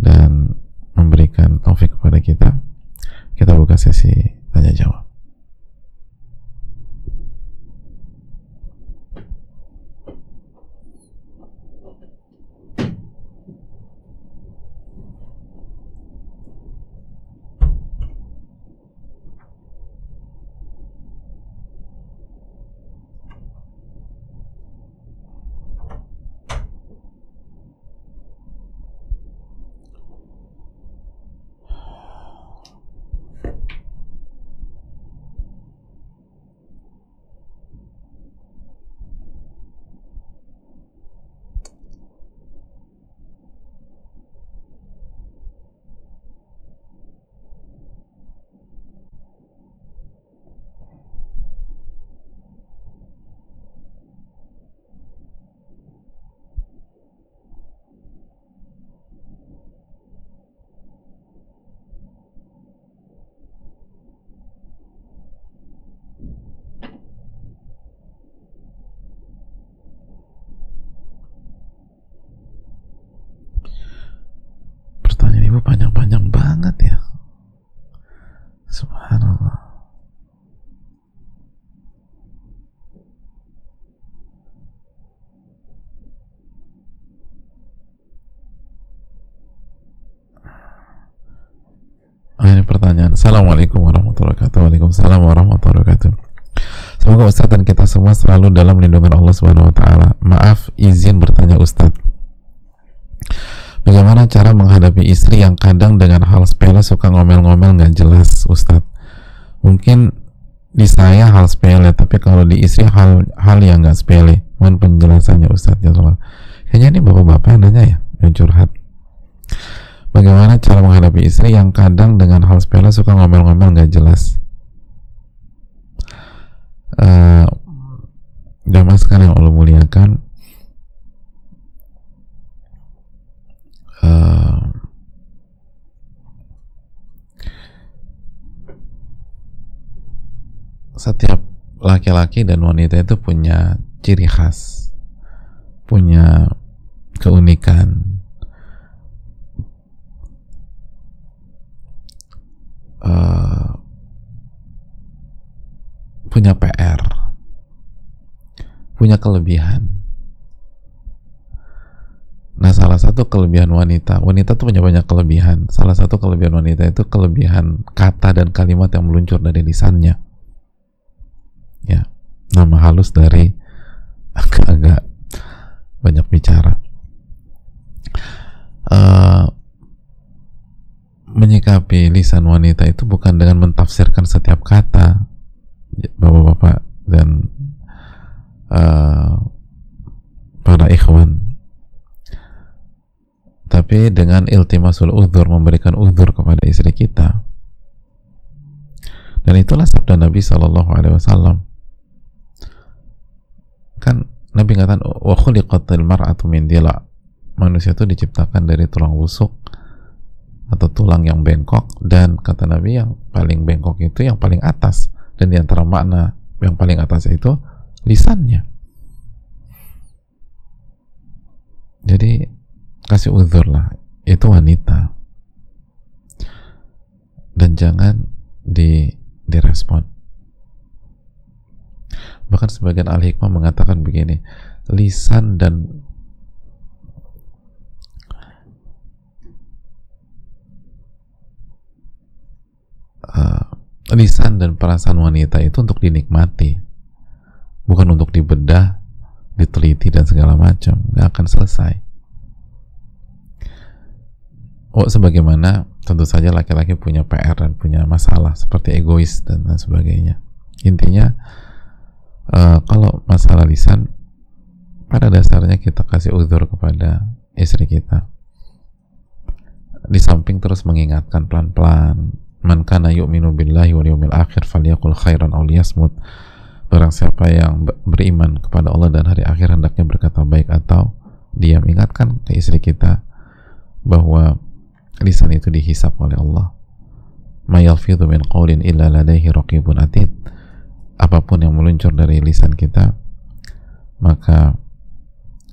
dan memberikan taufik kepada kita. Kita buka sesi tanya jawab Assalamualaikum warahmatullahi wabarakatuh Waalaikumsalam warahmatullahi wabarakatuh Semoga Ustaz dan kita semua selalu dalam lindungan Allah Subhanahu wa taala. Maaf izin bertanya Ustaz. Bagaimana cara menghadapi istri yang kadang dengan hal sepele suka ngomel-ngomel nggak jelas Ustaz? Mungkin di saya hal sepele, tapi kalau di istri hal hal yang nggak sepele. Mohon penjelasannya Ustaz ya Kayaknya ini bapak-bapak nanya ya yang curhat. Bagaimana cara menghadapi istri yang kadang dengan hal sepele suka ngomel-ngomel nggak jelas? Uh, Damai sekali yang Allah muliakan uh, Setiap laki-laki dan wanita itu punya ciri khas Punya keunikan uh, punya PR, punya kelebihan. Nah, salah satu kelebihan wanita, wanita tuh punya banyak kelebihan. Salah satu kelebihan wanita itu kelebihan kata dan kalimat yang meluncur dari lisannya. Ya, nama halus dari agak-agak banyak bicara. Uh, menyikapi lisan wanita itu bukan dengan mentafsirkan setiap kata bapak-bapak dan uh, para ikhwan. Tapi dengan iltimasul uzur memberikan uzur kepada istri kita. Dan itulah sabda Nabi Wasallam. Kan Nabi katakan wa khuliqatil mar'atu min dila. Manusia itu diciptakan dari tulang rusuk atau tulang yang bengkok dan kata Nabi yang paling bengkok itu yang paling atas. Dan di antara makna yang paling atas itu lisannya. Jadi kasih uzur lah. Itu wanita. Dan jangan di direspon. Bahkan sebagian ahli hikmah mengatakan begini lisan dan uh, lisan dan perasaan wanita itu untuk dinikmati. Bukan untuk dibedah diteliti dan segala macam. Nggak akan selesai. Oh sebagaimana tentu saja laki-laki punya PR dan punya masalah seperti egois dan lain sebagainya. Intinya uh, kalau masalah lisan pada dasarnya kita kasih uzur kepada istri kita. Di samping terus mengingatkan pelan-pelan man kana yu'minu billahi wal yawmil akhir falyakul khairan aw liyasmut Barang siapa yang beriman kepada Allah dan hari akhir hendaknya berkata baik atau diam. Ingatkan ke istri kita bahwa lisan itu dihisap oleh Allah. Ma yalfidhu min qawlin illa ladaihi raqibun atid. Apa pun yang meluncur dari lisan kita maka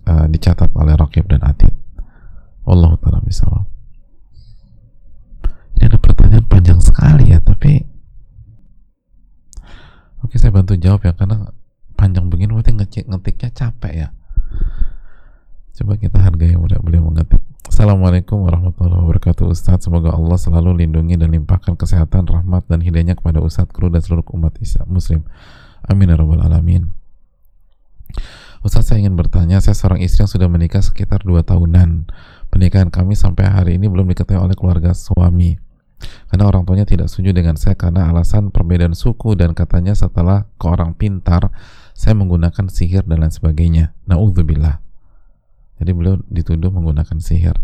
uh, dicatat oleh raqib dan atid. Allah taala bisawab. Pertanyaan panjang sekali ya, tapi Oke saya bantu jawab ya karena panjang begini berarti ngetik ngetiknya capek ya. Coba kita hargai yang beliau mengetik. Assalamualaikum warahmatullahi wabarakatuh Ustadz. Semoga Allah selalu lindungi dan limpahkan kesehatan, rahmat dan hidayahnya kepada Ustadz, kru dan seluruh umat Islam Muslim. Amin ya rabbal alamin. Ustadz saya ingin bertanya Saya seorang istri yang sudah menikah sekitar 2 tahunan. Pernikahan kami sampai hari ini belum diketahui oleh keluarga suami karena orang tuanya tidak setuju dengan saya karena alasan perbedaan suku dan katanya setelah ke orang pintar saya menggunakan sihir dan lain sebagainya. Nauzubillah. Jadi beliau dituduh menggunakan sihir.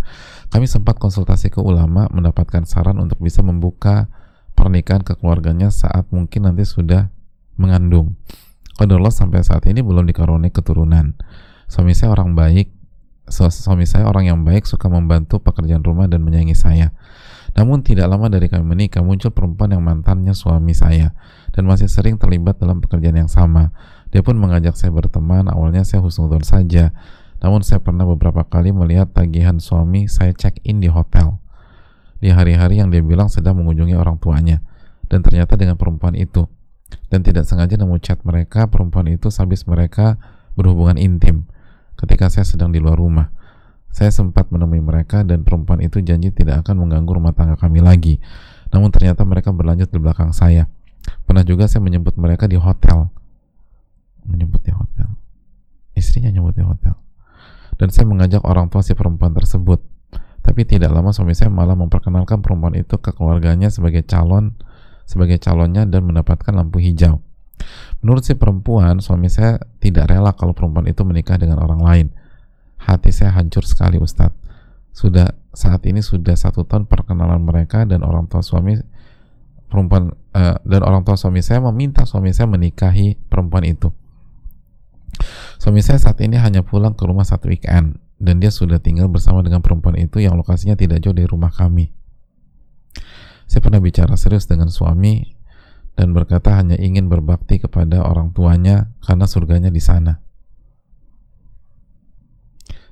Kami sempat konsultasi ke ulama mendapatkan saran untuk bisa membuka pernikahan ke keluarganya saat mungkin nanti sudah mengandung. Qadarullah sampai saat ini belum dikaruniai keturunan. Suami saya orang baik, suami saya orang yang baik suka membantu pekerjaan rumah dan menyayangi saya. Namun tidak lama dari kami menikah muncul perempuan yang mantannya suami saya dan masih sering terlibat dalam pekerjaan yang sama. Dia pun mengajak saya berteman, awalnya saya husnudon saja. Namun saya pernah beberapa kali melihat tagihan suami saya check in di hotel. Di hari-hari yang dia bilang sedang mengunjungi orang tuanya. Dan ternyata dengan perempuan itu. Dan tidak sengaja nemu chat mereka, perempuan itu sehabis mereka berhubungan intim ketika saya sedang di luar rumah. Saya sempat menemui mereka dan perempuan itu janji tidak akan mengganggu rumah tangga kami lagi. Namun ternyata mereka berlanjut di belakang saya. Pernah juga saya menyebut mereka di hotel. Menyebut di hotel. Istrinya nyebut di hotel. Dan saya mengajak orang tua si perempuan tersebut. Tapi tidak lama suami saya malah memperkenalkan perempuan itu ke keluarganya sebagai calon sebagai calonnya dan mendapatkan lampu hijau. Menurut si perempuan, suami saya tidak rela kalau perempuan itu menikah dengan orang lain hati saya hancur sekali Ustadz. Sudah saat ini sudah satu tahun perkenalan mereka dan orang tua suami perempuan uh, dan orang tua suami saya meminta suami saya menikahi perempuan itu. Suami saya saat ini hanya pulang ke rumah satu weekend dan dia sudah tinggal bersama dengan perempuan itu yang lokasinya tidak jauh dari rumah kami. Saya pernah bicara serius dengan suami dan berkata hanya ingin berbakti kepada orang tuanya karena surganya di sana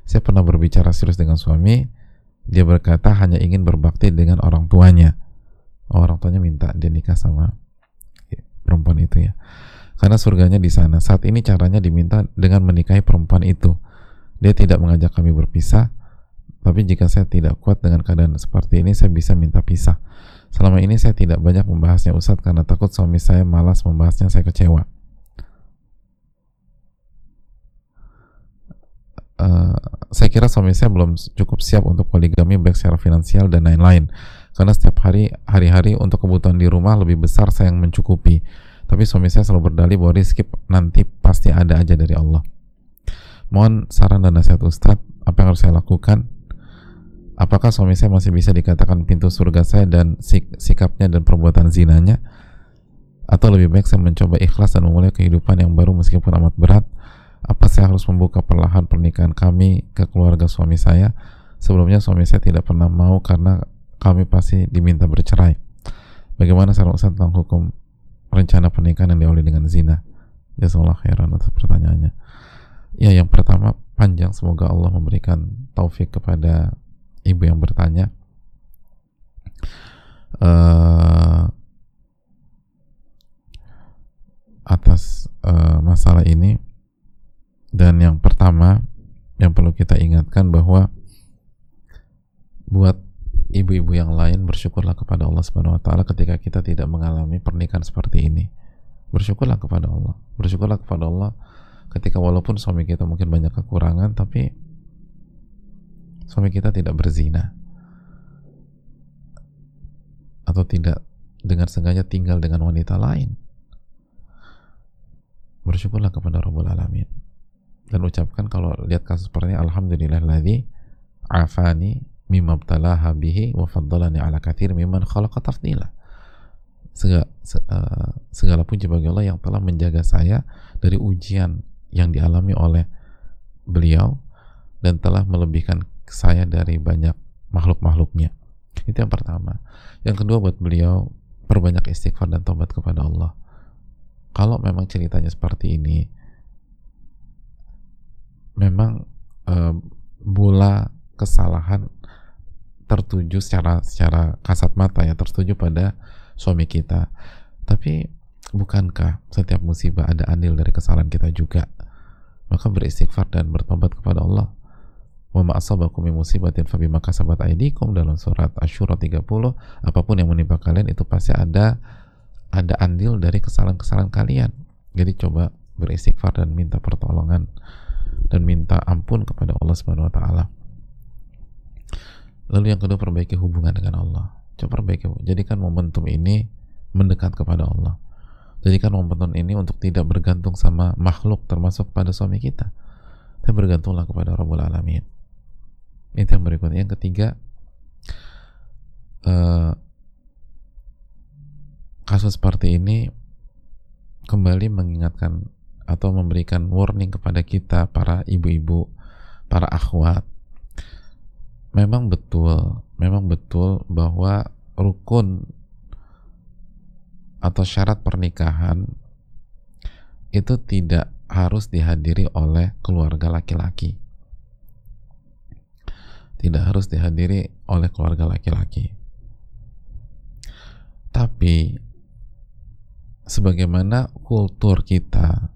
saya pernah berbicara serius dengan suami, dia berkata hanya ingin berbakti dengan orang tuanya. Oh, orang tuanya minta dia nikah sama perempuan itu ya. Karena surganya di sana. Saat ini caranya diminta dengan menikahi perempuan itu. Dia tidak mengajak kami berpisah, tapi jika saya tidak kuat dengan keadaan seperti ini, saya bisa minta pisah. Selama ini saya tidak banyak membahasnya Ustadz karena takut suami saya malas membahasnya, saya kecewa. Uh, saya kira suami saya belum cukup siap untuk poligami baik secara finansial dan lain-lain. Karena setiap hari hari-hari untuk kebutuhan di rumah lebih besar saya yang mencukupi. Tapi suami saya selalu berdalih bahwa rezeki nanti pasti ada aja dari Allah. Mohon saran dan nasihat Ustadz apa yang harus saya lakukan? Apakah suami saya masih bisa dikatakan pintu surga saya dan sik sikapnya dan perbuatan zinanya? Atau lebih baik saya mencoba ikhlas dan memulai kehidupan yang baru meskipun amat berat apa saya harus membuka perlahan pernikahan kami ke keluarga suami saya? Sebelumnya suami saya tidak pernah mau karena kami pasti diminta bercerai. Bagaimana saran Ustaz tentang hukum rencana pernikahan yang diawali dengan zina? Jazakallah khairan atas pertanyaannya. Ya, yang pertama panjang. Semoga Allah memberikan taufik kepada ibu yang bertanya. Uh, atas uh, masalah ini dan yang pertama yang perlu kita ingatkan bahwa buat ibu-ibu yang lain bersyukurlah kepada Allah Subhanahu wa taala ketika kita tidak mengalami pernikahan seperti ini. Bersyukurlah kepada Allah. Bersyukurlah kepada Allah ketika walaupun suami kita mungkin banyak kekurangan tapi suami kita tidak berzina atau tidak dengan sengaja tinggal dengan wanita lain bersyukurlah kepada Rabbul Alamin dan ucapkan kalau lihat kasus seperti ini Alhamdulillahilladzi afani mimma btalaha bihi wa faddalani ala kathir mimman khalaqa tafdila segala, eh, segala puji bagi Allah yang telah menjaga saya dari ujian yang dialami oleh beliau dan telah melebihkan saya dari banyak makhluk-makhluknya. Itu yang pertama. Yang kedua buat beliau perbanyak istighfar dan tobat kepada Allah. Kalau memang ceritanya seperti ini, memang e, bola kesalahan tertuju secara secara kasat mata ya tertuju pada suami kita. Tapi bukankah setiap musibah ada andil dari kesalahan kita juga? maka beristighfar dan bertobat kepada Allah wa ma asabakum min musibatin aydikum dalam surat Asy-Syura 30 apa pun yang menimpa kalian itu pasti ada ada andil dari kesalahan-kesalahan kalian jadi coba beristighfar dan minta pertolongan dan minta ampun kepada Allah Subhanahu wa taala lalu yang kedua perbaiki hubungan dengan Allah coba perbaiki jadikan momentum ini mendekat kepada Allah Jadikan momentum ini untuk tidak bergantung sama makhluk termasuk pada suami kita. Tapi bergantunglah kepada Rabbul Alamin. Itu yang berikutnya. Yang ketiga, uh, kasus seperti ini kembali mengingatkan atau memberikan warning kepada kita para ibu-ibu, para akhwat. Memang betul, memang betul bahwa rukun atau syarat pernikahan itu tidak harus dihadiri oleh keluarga laki-laki. Tidak harus dihadiri oleh keluarga laki-laki. Tapi sebagaimana kultur kita,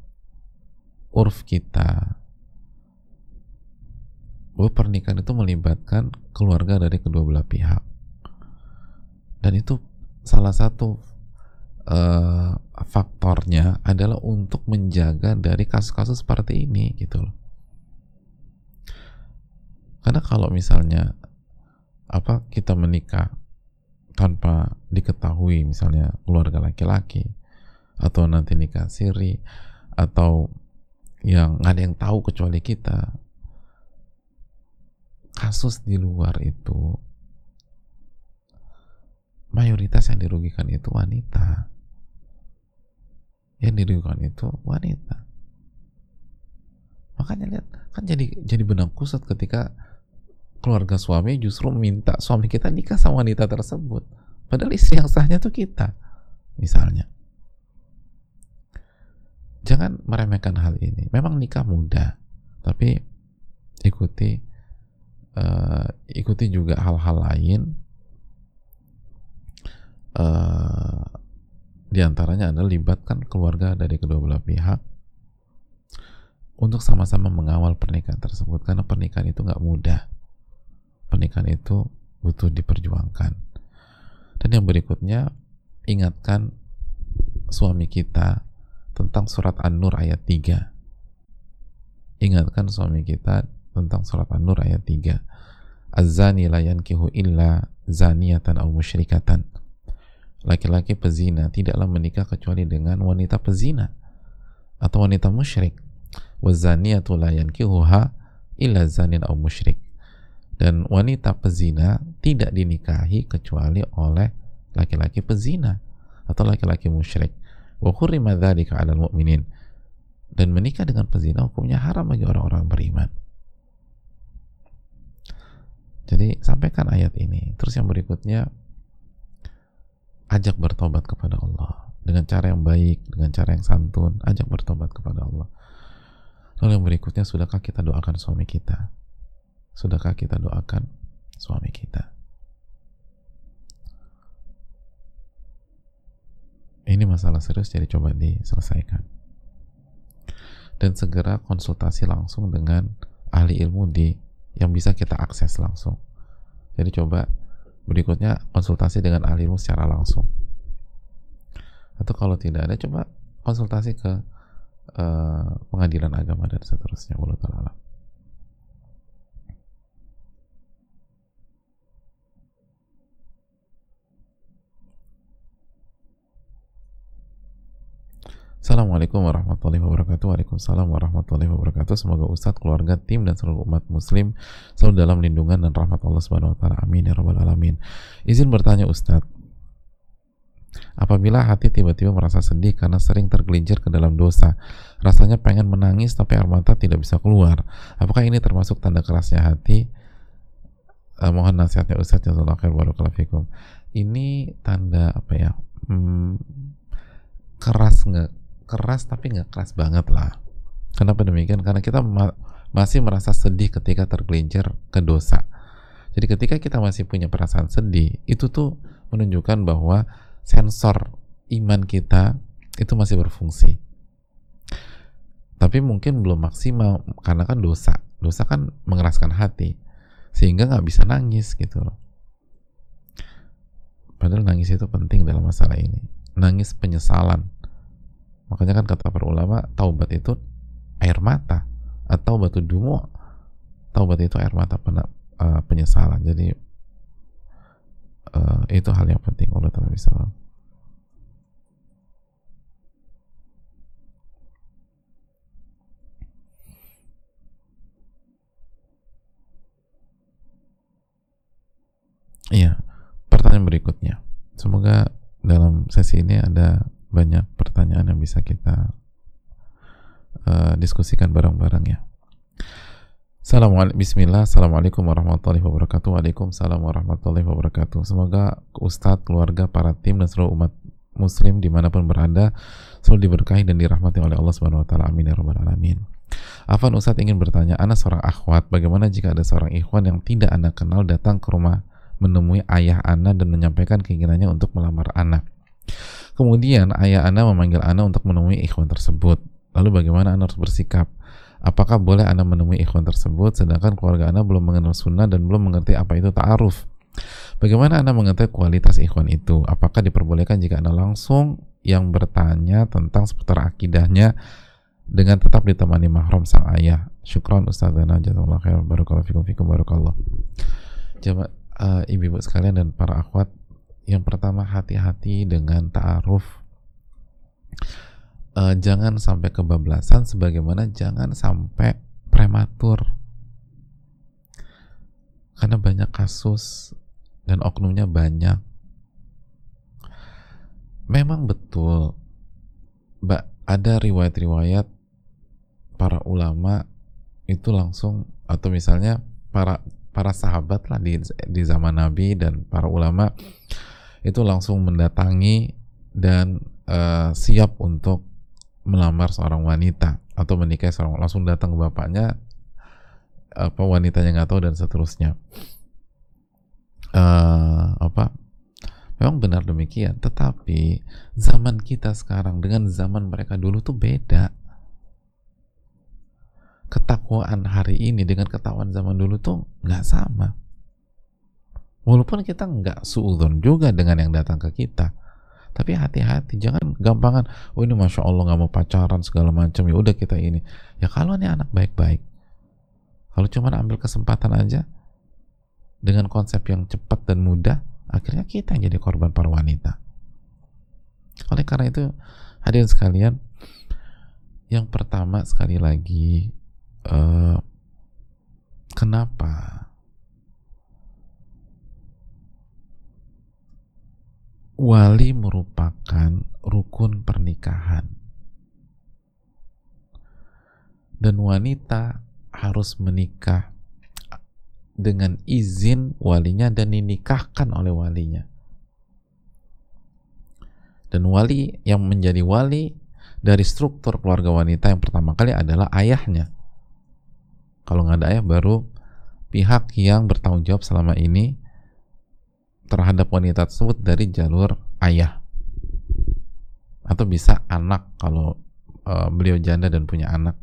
urf kita, bahwa pernikahan itu melibatkan keluarga dari kedua belah pihak. Dan itu salah satu uh, faktornya adalah untuk menjaga dari kasus-kasus seperti ini gitu loh. Karena kalau misalnya apa kita menikah tanpa diketahui misalnya keluarga laki-laki atau nanti nikah siri atau yang nggak ada yang tahu kecuali kita. Kasus di luar itu mayoritas yang dirugikan itu wanita. Yang dirugikan itu wanita. Makanya lihat kan jadi jadi benang kusut ketika keluarga suami justru minta suami kita nikah sama wanita tersebut. Padahal istri yang sahnya tuh kita misalnya jangan meremehkan hal ini memang nikah mudah tapi ikuti uh, ikuti juga hal-hal lain uh, di antaranya adalah libatkan keluarga dari kedua belah pihak untuk sama-sama mengawal pernikahan tersebut karena pernikahan itu nggak mudah. Pernikahan itu butuh diperjuangkan. Dan yang berikutnya ingatkan suami kita tentang surat An-Nur ayat 3. Ingatkan suami kita tentang surat An-Nur ayat 3. Az-zani la yankihu illa zaniyatan aw musyrikatan laki-laki pezina tidaklah menikah kecuali dengan wanita pezina atau wanita musyrik wazaniyatu la yankihuha illa zanin aw musyrik dan wanita pezina tidak dinikahi kecuali oleh laki-laki pezina atau laki-laki musyrik dan menikah dengan pezina hukumnya haram bagi orang-orang beriman jadi sampaikan ayat ini terus yang berikutnya ajak bertobat kepada Allah dengan cara yang baik, dengan cara yang santun, ajak bertobat kepada Allah. Lalu yang berikutnya, sudahkah kita doakan suami kita? Sudahkah kita doakan suami kita? Ini masalah serius, jadi coba diselesaikan. Dan segera konsultasi langsung dengan ahli ilmu di yang bisa kita akses langsung. Jadi coba berikutnya konsultasi dengan ahli ilmu secara langsung. Atau kalau tidak ada, coba konsultasi ke uh, pengadilan agama dan seterusnya. Wallahu Assalamualaikum warahmatullahi wabarakatuh Waalaikumsalam warahmatullahi wabarakatuh Semoga Ustadz, keluarga, tim, dan seluruh umat muslim Selalu dalam lindungan dan rahmat Allah subhanahu wa ta'ala Amin ya rabbal alamin Izin bertanya Ustadz Apabila hati tiba-tiba merasa sedih karena sering tergelincir ke dalam dosa, rasanya pengen menangis tapi air mata tidak bisa keluar. Apakah ini termasuk tanda kerasnya hati? Uh, mohon nasihatnya Ustaz Jazakallahu. Ini tanda apa ya? Hmm, keras nggak? Keras tapi nggak keras banget lah. Kenapa demikian? Karena kita ma masih merasa sedih ketika tergelincir ke dosa. Jadi ketika kita masih punya perasaan sedih, itu tuh menunjukkan bahwa sensor iman kita itu masih berfungsi tapi mungkin belum maksimal karena kan dosa dosa kan mengeraskan hati sehingga nggak bisa nangis gitu loh padahal nangis itu penting dalam masalah ini nangis penyesalan makanya kan kata para ulama taubat itu air mata atau batu dumo taubat itu air mata uh, penyesalan. Jadi uh, itu hal yang penting. Allah taala bisa Iya, pertanyaan berikutnya. Semoga dalam sesi ini ada banyak pertanyaan yang bisa kita uh, diskusikan bareng-bareng ya. Assalamualaikum Bismillah. Assalamualaikum warahmatullahi wabarakatuh. Waalaikumsalam warahmatullahi wabarakatuh. Semoga Ustadz, keluarga, para tim dan seluruh umat muslim di mana pun berada selalu diberkahi dan dirahmati oleh Allah Subhanahu Wa Taala. Amin ya Rabbal Alamin. Afan Ustadz ingin bertanya Anak seorang akhwat Bagaimana jika ada seorang ikhwan yang tidak anak kenal datang ke rumah menemui ayah Ana dan menyampaikan keinginannya untuk melamar Ana Kemudian ayah Ana memanggil Ana untuk menemui ikhwan tersebut Lalu bagaimana Ana harus bersikap Apakah boleh Anda menemui ikhwan tersebut sedangkan keluarga Anda belum mengenal sunnah dan belum mengerti apa itu ta'aruf? Bagaimana Anda mengetahui kualitas ikhwan itu? Apakah diperbolehkan jika Anda langsung yang bertanya tentang seputar akidahnya dengan tetap ditemani mahram sang ayah? Syukran Ustazana jazakallahu khair barakallahu fikum fikum barakallah. Coba uh, ibu-ibu sekalian dan para akhwat yang pertama hati-hati dengan ta'aruf. Uh, jangan sampai kebablasan sebagaimana jangan sampai prematur. Karena banyak kasus dan oknumnya banyak. Memang betul mbak ada riwayat-riwayat para ulama itu langsung atau misalnya para para sahabat lah di, di zaman Nabi dan para ulama itu langsung mendatangi dan uh, siap untuk melamar seorang wanita atau menikahi seorang langsung datang ke bapaknya apa wanitanya nggak tahu dan seterusnya. Uh, apa memang benar demikian tetapi zaman kita sekarang dengan zaman mereka dulu tuh beda. Ketakwaan hari ini dengan ketakwaan zaman dulu tuh nggak sama walaupun kita nggak suudon juga dengan yang datang ke kita. Tapi hati-hati jangan gampangan oh ini masya Allah nggak mau pacaran segala macam. Ya udah kita ini. Ya kalau ini anak baik-baik kalau cuma ambil kesempatan aja dengan konsep yang cepat dan mudah akhirnya kita yang jadi korban para wanita. Oleh karena itu hadirin sekalian yang pertama sekali lagi uh, kenapa wali merupakan rukun pernikahan dan wanita harus menikah dengan izin walinya dan dinikahkan oleh walinya dan wali yang menjadi wali dari struktur keluarga wanita yang pertama kali adalah ayahnya. Kalau nggak ada ayah baru pihak yang bertanggung jawab selama ini terhadap wanita tersebut dari jalur ayah atau bisa anak kalau uh, beliau janda dan punya anak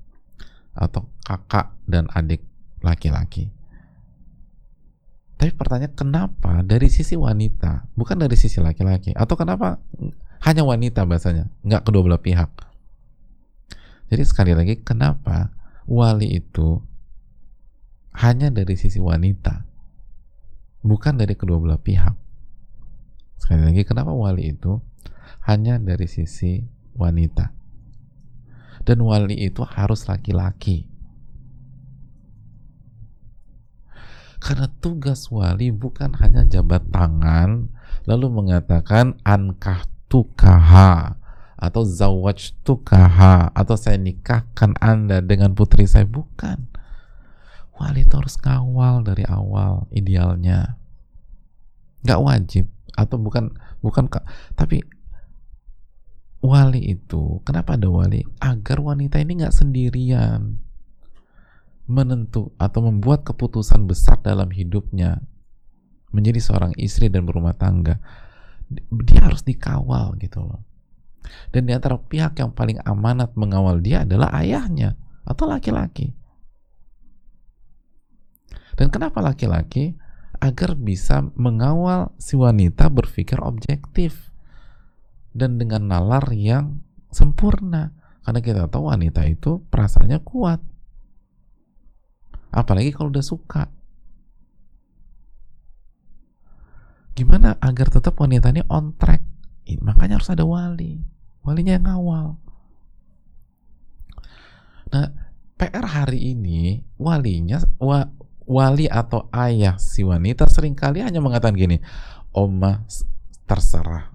atau kakak dan adik laki-laki. Tapi pertanyaan kenapa dari sisi wanita, bukan dari sisi laki-laki, atau kenapa hanya wanita bahasanya, nggak kedua belah pihak. Jadi sekali lagi, kenapa wali itu hanya dari sisi wanita, bukan dari kedua belah pihak. Sekali lagi, kenapa wali itu hanya dari sisi wanita? Dan wali itu harus laki-laki Karena tugas wali bukan hanya jabat tangan lalu mengatakan ankah tukaha atau zawaj tukaha atau saya nikahkan anda dengan putri saya bukan wali itu harus kawal dari awal idealnya. Nggak wajib. Atau bukan bukan tapi wali itu kenapa ada wali? Agar wanita ini nggak sendirian. Menentu atau membuat keputusan besar dalam hidupnya. Menjadi seorang istri dan berumah tangga. Dia harus dikawal gitu loh. Dan di antara pihak yang paling amanat mengawal dia adalah ayahnya atau laki-laki dan kenapa laki-laki agar bisa mengawal si wanita berpikir objektif dan dengan nalar yang sempurna? Karena kita tahu wanita itu perasaannya kuat. Apalagi kalau udah suka. Gimana agar tetap wanita ini on track? Makanya harus ada wali. Walinya yang ngawal. Nah PR hari ini walinya wa, wali atau ayah si wanita sering kali hanya mengatakan gini oma terserah.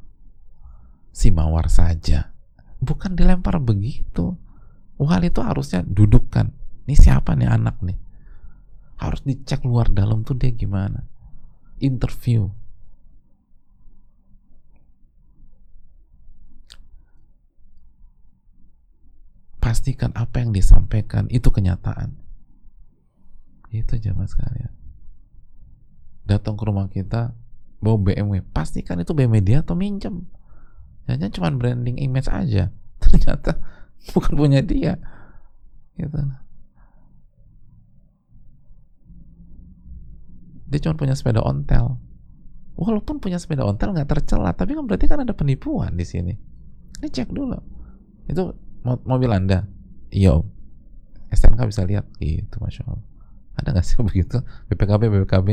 Si mawar saja. Bukan dilempar begitu. Wali itu harusnya dudukkan. Ini siapa nih anak nih? Harus dicek luar dalam tuh dia gimana. Interview. Pastikan apa yang disampaikan itu kenyataan itu jamaah sekalian. Datang ke rumah kita bawa BMW pastikan itu BMW dia atau minjem. Jangan cuma branding image aja. Ternyata bukan punya dia. Gitu. Dia cuma punya sepeda ontel. Walaupun punya sepeda ontel nggak tercela tapi kan berarti kan ada penipuan di sini. Ini cek dulu. Itu mobil anda? Iya STNK bisa lihat. Gitu masya Allah ada nggak sih begitu? BPKB BPKB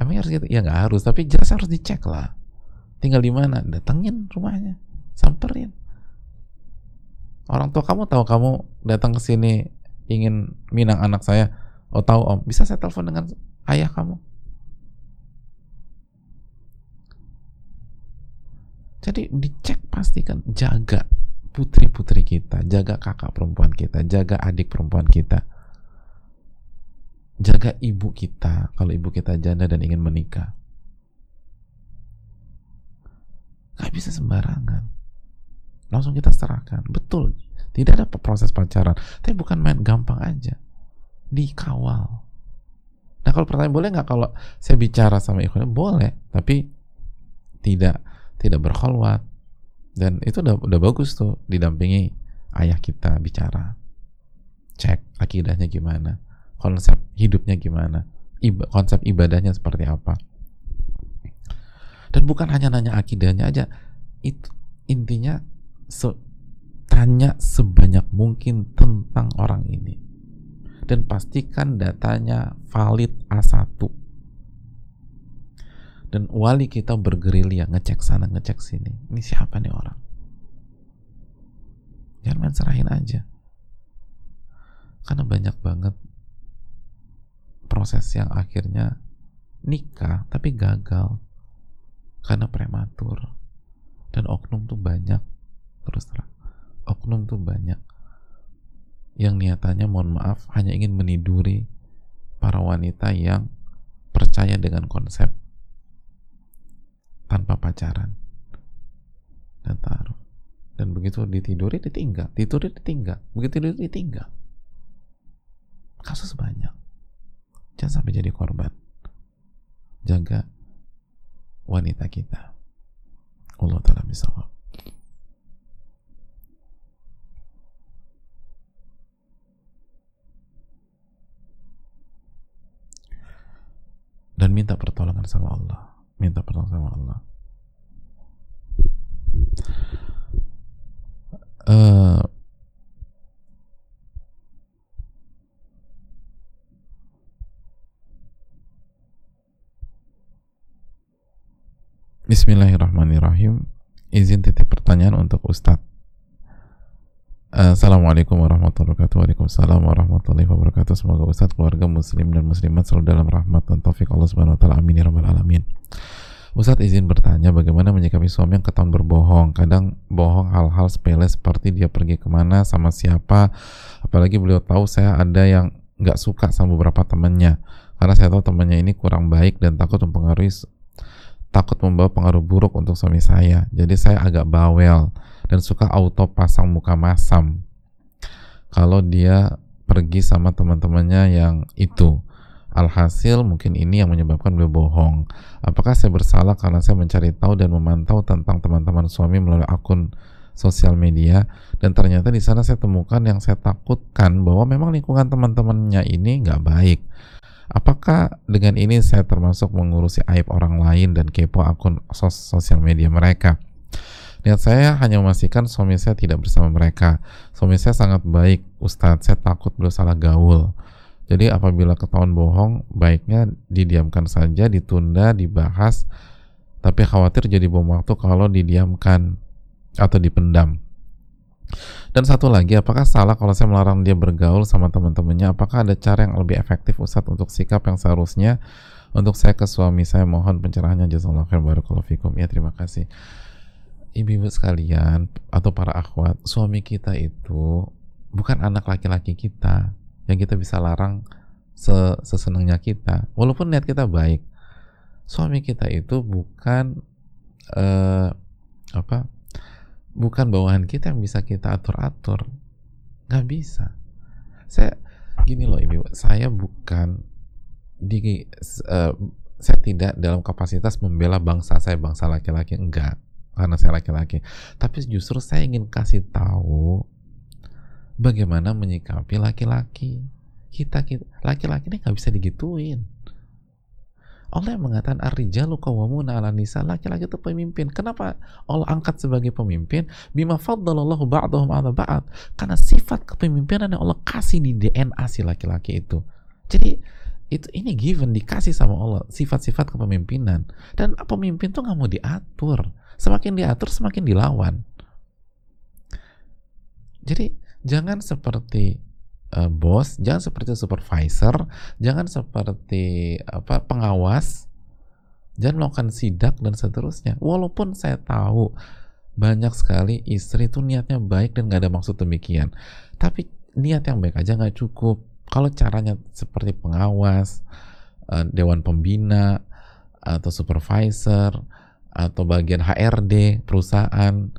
emang harus gitu? Ya nggak harus tapi jelas harus dicek lah. Tinggal di mana? Datengin rumahnya. Samperin. Orang tua kamu tahu kamu datang ke sini ingin minang anak saya? Oh tahu om. Bisa saya telepon dengan ayah kamu? Jadi dicek pastikan jaga putri-putri kita, jaga kakak perempuan kita, jaga adik perempuan kita. Jaga ibu kita kalau ibu kita janda dan ingin menikah. Gak bisa sembarangan. Langsung kita serahkan. Betul. Tidak ada proses pacaran. Tapi bukan main gampang aja. Dikawal. Nah kalau pertanyaan boleh nggak kalau saya bicara sama ikhwannya? Boleh. Tapi tidak tidak berkholwat dan itu udah udah bagus tuh didampingi ayah kita bicara cek akidahnya gimana konsep hidupnya gimana iba, konsep ibadahnya seperti apa. Dan bukan hanya nanya akidahnya aja itu intinya se, tanya sebanyak mungkin tentang orang ini. Dan pastikan datanya valid A1 dan wali kita bergerilya ngecek sana ngecek sini. Ini siapa nih orang? Jangan main serahin aja. Karena banyak banget proses yang akhirnya nikah tapi gagal karena prematur. Dan oknum tuh banyak terus terang. Oknum tuh banyak yang niatannya mohon maaf hanya ingin meniduri para wanita yang percaya dengan konsep tanpa pacaran dan taruh. Dan begitu ditiduri ditinggal. Ditiduri ditinggal. Begitu tidur ditinggal. Kasus banyak jangan sampai jadi korban. Jaga wanita kita. Allah taala misawab dan minta pertolongan sama Allah. Minta pertolongan sama Allah. Uh, Bismillahirrahmanirrahim. Izin titip pertanyaan untuk Ustadz. Assalamualaikum warahmatullahi wabarakatuh. Waalaikumsalam warahmatullahi wabarakatuh. Semoga Ustadz, keluarga muslim dan muslimat selalu dalam rahmat dan taufik Allah subhanahu wa ta'ala. Amin ya rabbal alamin. Ustadz izin bertanya bagaimana menyikapi suami yang ketahuan berbohong? Kadang bohong hal-hal sepele seperti dia pergi ke mana sama siapa. Apalagi beliau tahu saya ada yang nggak suka sama beberapa temannya. Karena saya tahu temannya ini kurang baik dan takut mempengaruhi Takut membawa pengaruh buruk untuk suami saya. Jadi saya agak bawel dan suka auto pasang muka masam. Kalau dia pergi sama teman-temannya yang itu. Alhasil mungkin ini yang menyebabkan beliau bohong. Apakah saya bersalah karena saya mencari tahu dan memantau tentang teman-teman suami melalui akun sosial media? Dan ternyata di sana saya temukan yang saya takutkan bahwa memang lingkungan teman-temannya ini nggak baik apakah dengan ini saya termasuk mengurusi aib orang lain dan kepo akun sos sosial media mereka Niat saya hanya memastikan suami saya tidak bersama mereka. Suami saya sangat baik, Ustadz. Saya takut beliau salah gaul. Jadi apabila ketahuan bohong, baiknya didiamkan saja, ditunda, dibahas. Tapi khawatir jadi bom waktu kalau didiamkan atau dipendam. Dan satu lagi, apakah salah kalau saya melarang dia bergaul sama teman-temannya? Apakah ada cara yang lebih efektif Ustadz untuk sikap yang seharusnya untuk saya ke suami saya mohon pencerahannya jazakallahu khair barakallahu fikum. Ya terima kasih ibu-ibu sekalian atau para akhwat, suami kita itu bukan anak laki-laki kita yang kita bisa larang sesenangnya kita. Walaupun niat kita baik, suami kita itu bukan uh, apa? Bukan bawahan kita yang bisa kita atur-atur. Nggak bisa. Saya gini loh ibu, saya bukan di uh, saya tidak dalam kapasitas membela bangsa saya bangsa laki-laki enggak karena saya laki-laki tapi justru saya ingin kasih tahu bagaimana menyikapi laki-laki kita laki-laki ini nggak bisa digituin Allah yang mengatakan ar-rijalu qawwamuna 'ala nisa. Laki-laki itu pemimpin. Kenapa Allah angkat sebagai pemimpin? Bima faddalallahu ba'dahum 'ala ba'd. Karena sifat kepemimpinan yang Allah kasih di DNA si laki-laki itu. Jadi itu ini given dikasih sama Allah sifat-sifat kepemimpinan. Dan pemimpin tuh nggak mau diatur. Semakin diatur, semakin dilawan. Jadi jangan seperti uh, bos, jangan seperti supervisor, jangan seperti apa pengawas, jangan melakukan sidak dan seterusnya. Walaupun saya tahu banyak sekali istri itu niatnya baik dan nggak ada maksud demikian, tapi niat yang baik aja nggak cukup. Kalau caranya seperti pengawas, uh, dewan pembina atau supervisor atau bagian HRD perusahaan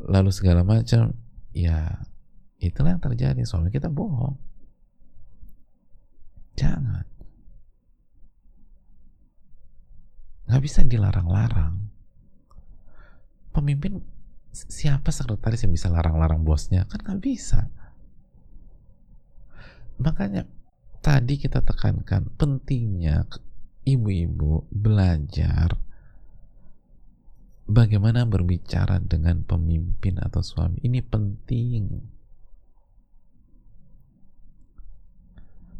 lalu segala macam ya itulah yang terjadi. Suami kita bohong. Jangan. Nggak bisa dilarang-larang. Pemimpin siapa sekretaris yang bisa larang-larang bosnya? Kan nggak bisa. Makanya tadi kita tekankan pentingnya ibu-ibu belajar bagaimana berbicara dengan pemimpin atau suami. Ini penting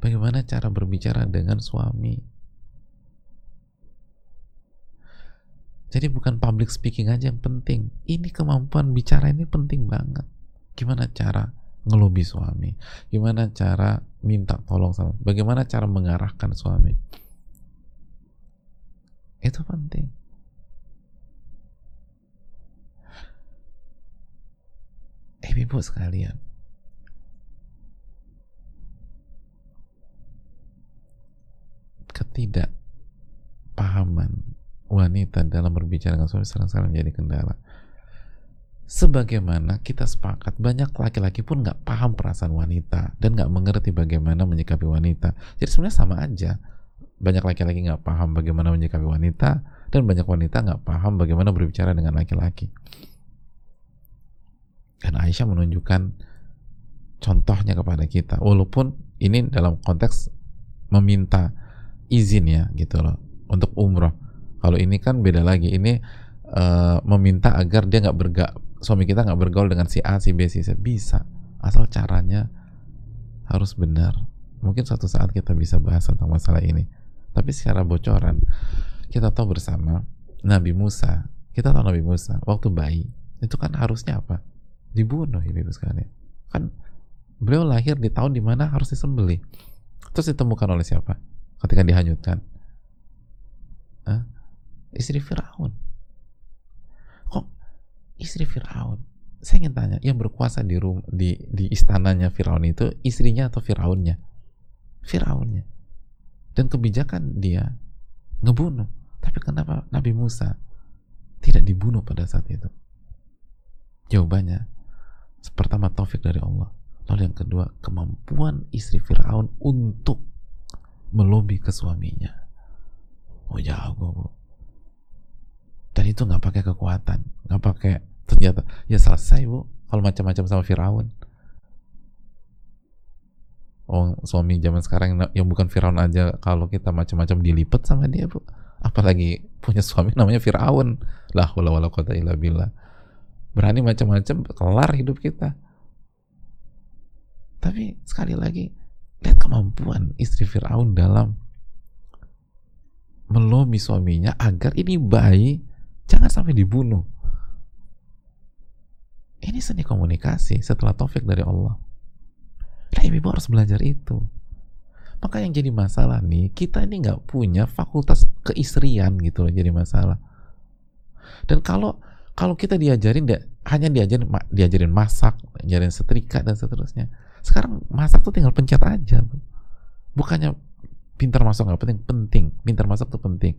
bagaimana cara berbicara dengan suami? Jadi bukan public speaking aja yang penting. Ini kemampuan bicara ini penting banget. Gimana cara ngelobi suami? Gimana cara minta tolong sama bagaimana cara mengarahkan suami? Itu penting. Eh, ibu sekalian, ketidakpahaman wanita dalam berbicara dengan suami sering-sering menjadi kendala. sebagaimana kita sepakat banyak laki-laki pun nggak paham perasaan wanita dan nggak mengerti bagaimana menyikapi wanita. Jadi sebenarnya sama aja. Banyak laki-laki nggak paham bagaimana menyikapi wanita dan banyak wanita nggak paham bagaimana berbicara dengan laki-laki. Dan Aisyah menunjukkan contohnya kepada kita. Walaupun ini dalam konteks meminta izin ya gitu loh untuk umroh kalau ini kan beda lagi ini uh, meminta agar dia nggak berga suami kita nggak bergaul dengan si A, si B, si C bisa asal caranya harus benar. Mungkin suatu saat kita bisa bahas tentang masalah ini. Tapi secara bocoran kita tahu bersama Nabi Musa, kita tahu Nabi Musa waktu bayi itu kan harusnya apa? Dibunuh ibu-ibu sekalian. Kan beliau lahir di tahun di mana harus disembelih. Terus ditemukan oleh siapa? Ketika dihanyutkan. Hah? Istri Firaun. Istri Firaun? Saya ingin tanya yang berkuasa di di di istananya Firaun itu istrinya atau Firaunnya? Firaunnya. Dan kebijakan dia ngebunuh. Tapi kenapa Nabi Musa tidak dibunuh pada saat itu? Jawabannya pertama taufik dari Allah. Lalu yang kedua kemampuan istri Firaun untuk melobi ke suaminya. Oh jago bu. Dan itu nggak pakai kekuatan nggak pakai ternyata ya selesai bu kalau macam-macam sama Firaun. Oh suami zaman sekarang yang bukan Firaun aja kalau kita macam-macam dilipet sama dia bu. Apalagi punya suami namanya Firaun. Lah wala wala kota illa billah. Berani macam-macam kelar hidup kita. Tapi sekali lagi lihat kemampuan istri Firaun dalam melobi suaminya agar ini bayi jangan sampai dibunuh ini seni komunikasi setelah taufik dari Allah. Nah, ibu harus belajar itu. Maka yang jadi masalah nih, kita ini nggak punya fakultas keistrian gitu loh jadi masalah. Dan kalau kalau kita diajarin hanya diajarin diajarin masak, diajarin setrika dan seterusnya. Sekarang masak tuh tinggal pencet aja. Bukannya pintar masak nggak penting, penting. Pintar masak tuh penting.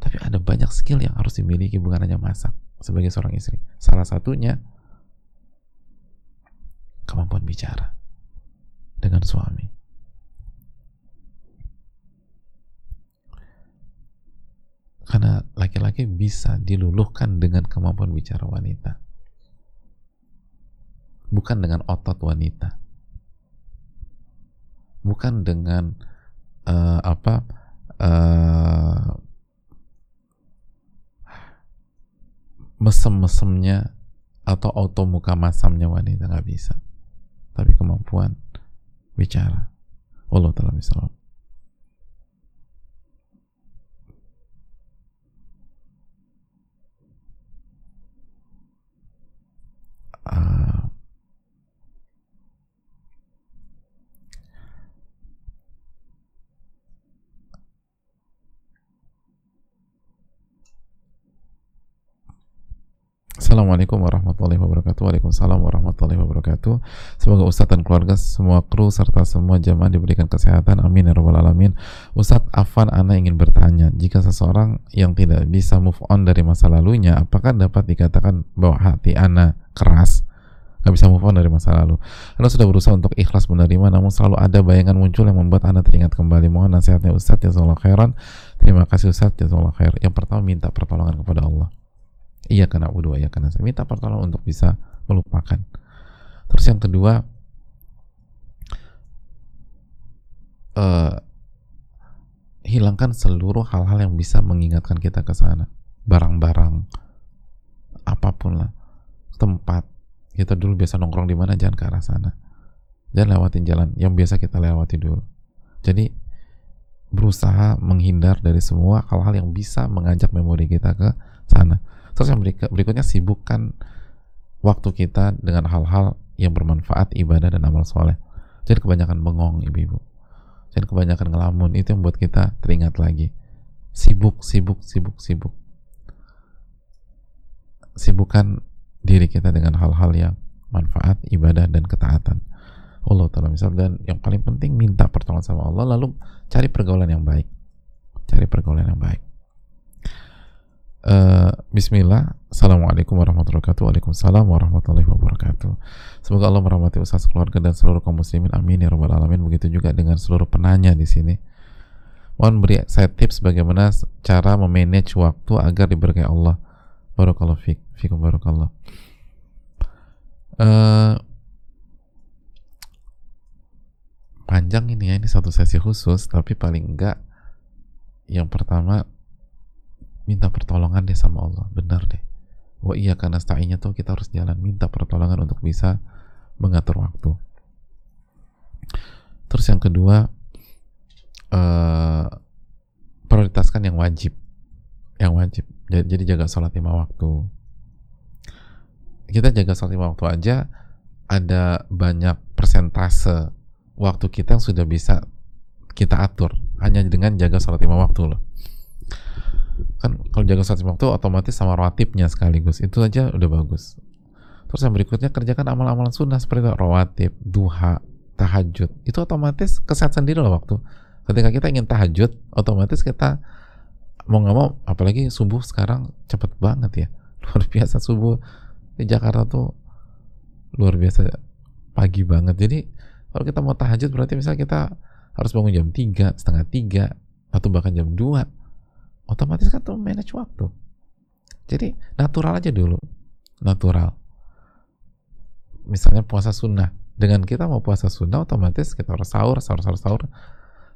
Tapi ada banyak skill yang harus dimiliki bukan hanya masak sebagai seorang istri. Salah satunya kemampuan bicara dengan suami. Karena laki-laki bisa diluluhkan dengan kemampuan bicara wanita. Bukan dengan otot wanita. Bukan dengan uh, apa uh, mesem-mesemnya atau auto muka masamnya wanita nggak bisa tapi kemampuan bicara. Allah taala misal. Uh, Assalamualaikum warahmatullahi wabarakatuh. Waalaikumsalam warahmatullahi wabarakatuh. Semoga Ustadz dan keluarga, semua kru serta semua jamaah diberikan kesehatan. Amin ya rabbal alamin. Ustadz Afan Ana ingin bertanya Jika seseorang yang tidak bisa move on dari masa lalunya Apakah dapat dikatakan bahwa hati Ana keras? Gak bisa move on dari masa lalu. Anda sudah berusaha untuk ikhlas menerima Namun selalu ada bayangan muncul yang membuat Anda teringat kembali. Mohon nasihatnya Ustadz ya khairan. Terima kasih Ustadz ya khairan Yang pertama minta pertolongan kepada Allah iya karena udah iya karena saya minta pertolongan untuk bisa melupakan. Terus yang kedua uh, hilangkan seluruh hal-hal yang bisa mengingatkan kita ke sana. Barang-barang apa pun lah. Tempat. Kita dulu biasa nongkrong di mana? Jangan ke arah sana. Jangan lewatin jalan yang biasa kita lewati dulu. Jadi berusaha menghindar dari semua hal-hal yang bisa mengajak memori kita ke sana Terus yang berikutnya sibukkan waktu kita dengan hal-hal yang bermanfaat, ibadah dan amal soleh. Jadi kebanyakan bengong ibu-ibu. Jadi kebanyakan ngelamun itu yang buat kita teringat lagi. Sibuk, sibuk, sibuk, sibuk. Sibukkan diri kita dengan hal-hal yang manfaat, ibadah dan ketaatan. Allah taala misal dan yang paling penting minta pertolongan sama Allah lalu cari pergaulan yang baik. Cari pergaulan yang baik. Uh, Bismillah, Assalamualaikum warahmatullahi wabarakatuh. Waalaikumsalam warahmatullahi wabarakatuh. Semoga Allah merahmati usaha keluarga dan seluruh kaum muslimin. Amin ya rabbal alamin. Begitu juga dengan seluruh penanya di sini. Mohon beri saya tips bagaimana cara memanage waktu agar diberkahi Allah. Barakallah fik, fikum barakallah. Uh, Panjang ini ya, ini satu sesi khusus Tapi paling enggak Yang pertama minta pertolongan deh sama Allah. Benar deh. Wah iya karena stainya tuh kita harus jalan minta pertolongan untuk bisa mengatur waktu. Terus yang kedua uh, prioritaskan yang wajib. Yang wajib. Jadi jaga sholat lima waktu. Kita jaga sholat lima waktu aja ada banyak persentase waktu kita yang sudah bisa kita atur. Hanya dengan jaga sholat lima waktu loh kan kalau jaga sholat waktu otomatis sama rawatibnya sekaligus. Itu aja udah bagus. Terus yang berikutnya kerjakan amal-amalan sunnah seperti itu. Rawatib duha tahajud. Itu otomatis keset sendiri loh waktu. Ketika kita ingin tahajud otomatis kita mau nggak mau apalagi subuh sekarang cepet banget ya. Luar biasa subuh. Di Jakarta tuh luar biasa pagi banget. Jadi kalau kita mau tahajud berarti misalnya kita harus bangun jam 3, setengah 3 atau bahkan jam 2 otomatis kan tuh manage waktu. Jadi natural aja dulu. Natural. Misalnya puasa sunnah. Dengan kita mau puasa sunnah otomatis kita harus sahur sahur sahur sahur.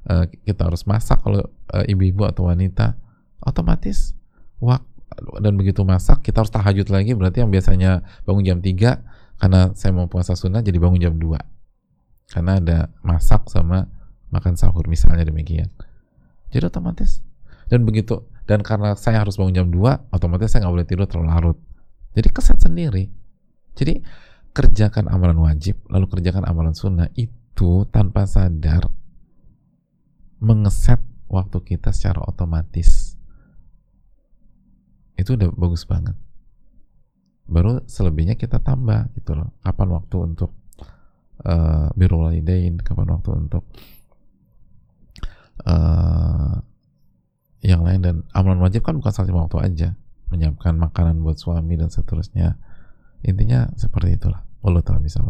Uh, kita harus masak kalau uh, ibu-ibu atau wanita. Otomatis waktu dan begitu masak kita harus tahajud lagi. Berarti yang biasanya bangun jam 3 karena saya mau puasa sunnah jadi bangun jam 2 karena ada masak sama makan sahur misalnya demikian. Jadi otomatis dan begitu dan karena saya harus bangun jam 2 otomatis saya nggak boleh tidur terlalu larut. Jadi keset sendiri. Jadi kerjakan amalan wajib lalu kerjakan amalan sunnah itu tanpa sadar mengeset waktu kita secara otomatis. Itu udah bagus banget. Baru selebihnya kita tambah gitu loh. Kapan waktu untuk uh, walidain kapan waktu untuk uh, yang lain dan amalan wajib kan bukan lima waktu aja. Menyiapkan makanan buat suami dan seterusnya. Intinya seperti itulah. Allah telah bisa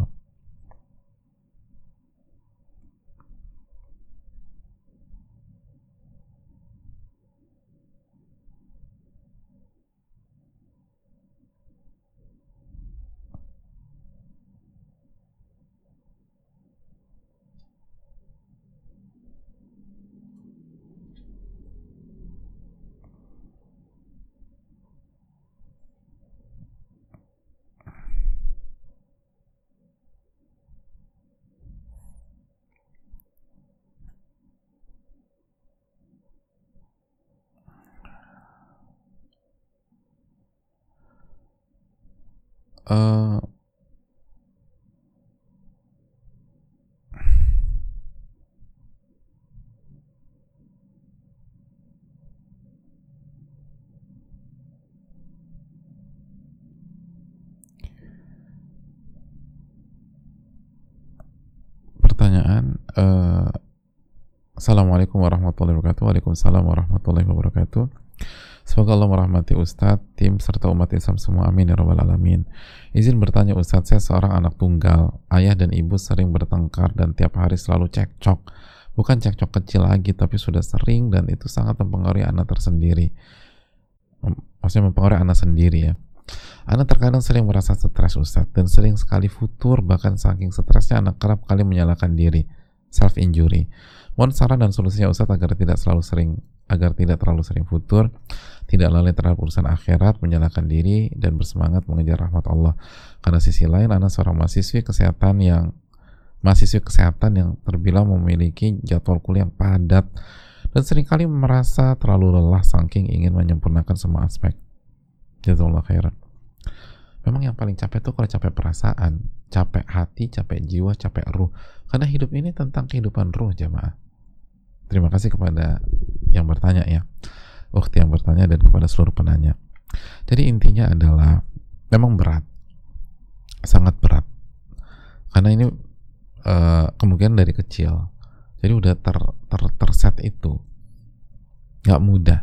uh, pertanyaan uh, Assalamualaikum warahmatullahi wabarakatuh. Waalaikumsalam warahmatullahi wabarakatuh Semoga Allah merahmati Ustadz, tim, serta umat Islam semua. Amin ya rabbal alamin. Izin bertanya Ustadz, saya seorang anak tunggal. Ayah dan ibu sering bertengkar dan tiap hari selalu cekcok. Bukan cekcok kecil lagi, tapi sudah sering dan itu sangat mempengaruhi anak tersendiri. Maksudnya mempengaruhi anak sendiri ya. Anak terkadang sering merasa stres Ustadz dan sering sekali futur bahkan saking stresnya anak kerap kali menyalahkan diri self injury. Mohon saran dan solusinya Ustadz agar tidak selalu sering agar tidak terlalu sering futur, tidak lalai terhadap urusan akhirat, menyalahkan diri dan bersemangat mengejar rahmat Allah. Karena sisi lain, anak seorang mahasiswi kesehatan yang mahasiswi kesehatan yang terbilang memiliki jadwal kuliah yang padat dan sering kali merasa terlalu lelah saking ingin menyempurnakan semua aspek. Jazakallah khairan. Memang yang paling capek itu kalau capek perasaan, capek hati, capek jiwa, capek ruh. Karena hidup ini tentang kehidupan ruh jamaah. Terima kasih kepada yang bertanya ya waktu yang bertanya dan kepada seluruh penanya. Jadi intinya adalah memang berat. Sangat berat. Karena ini uh, kemungkinan dari kecil. Jadi udah ter, ter, terset itu. Nggak mudah.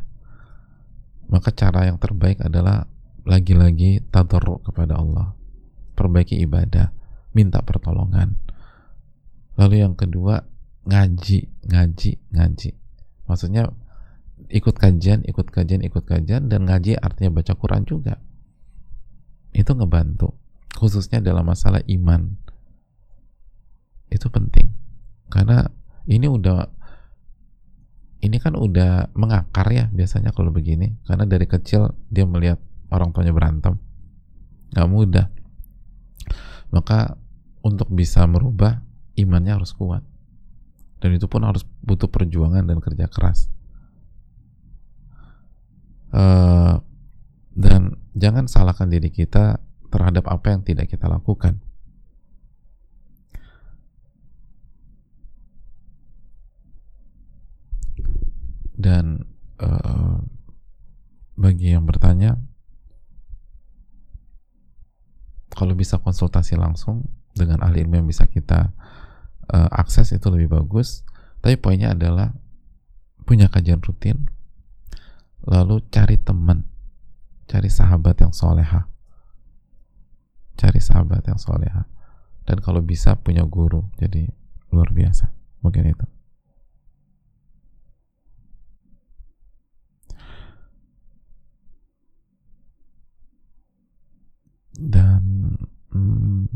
Maka cara yang terbaik adalah lagi-lagi tadarruk kepada Allah. Perbaiki ibadah. Minta pertolongan. Lalu yang kedua ngaji ngaji ngaji. Maksudnya ikut kajian ikut kajian ikut kajian dan ngaji artinya baca Quran juga. Itu ngebantu khususnya dalam masalah iman. Itu penting. Karena ini udah ini kan udah mengakar ya biasanya kalau begini. Karena dari kecil dia melihat orang tuanya berantem. Nggak mudah. Maka untuk bisa merubah imannya harus kuat. Dan itu pun harus butuh perjuangan dan kerja keras uh, dan jangan salahkan diri kita terhadap apa yang tidak kita lakukan. Dan uh, bagi yang bertanya kalau bisa konsultasi langsung dengan ahli ilmu yang bisa kita uh, akses itu lebih bagus. Tapi poinnya adalah punya kajian rutin lalu cari teman. Cari sahabat yang soleha. Cari sahabat yang soleha. Dan kalau bisa punya guru jadi luar biasa. Mungkin itu. Dan hmm,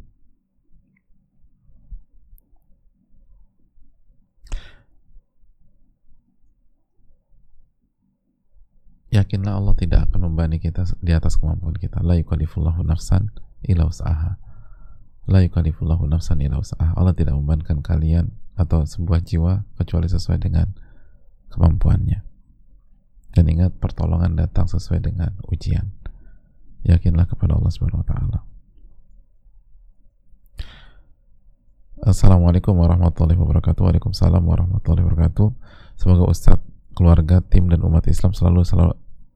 yakinlah Allah tidak akan membebani kita di atas kemampuan kita la yukallifullahu nafsan illa usaha la yukallifullahu nafsan illa usaha Allah tidak membebankan kalian atau sebuah jiwa kecuali sesuai dengan kemampuannya dan ingat pertolongan datang sesuai dengan ujian yakinlah kepada Allah Subhanahu wa taala. Assalamualaikum warahmatullahi wabarakatuh. Waalaikumsalam warahmatullahi wabarakatuh. Semoga Ustadz, keluarga, tim dan umat Islam selalu selalu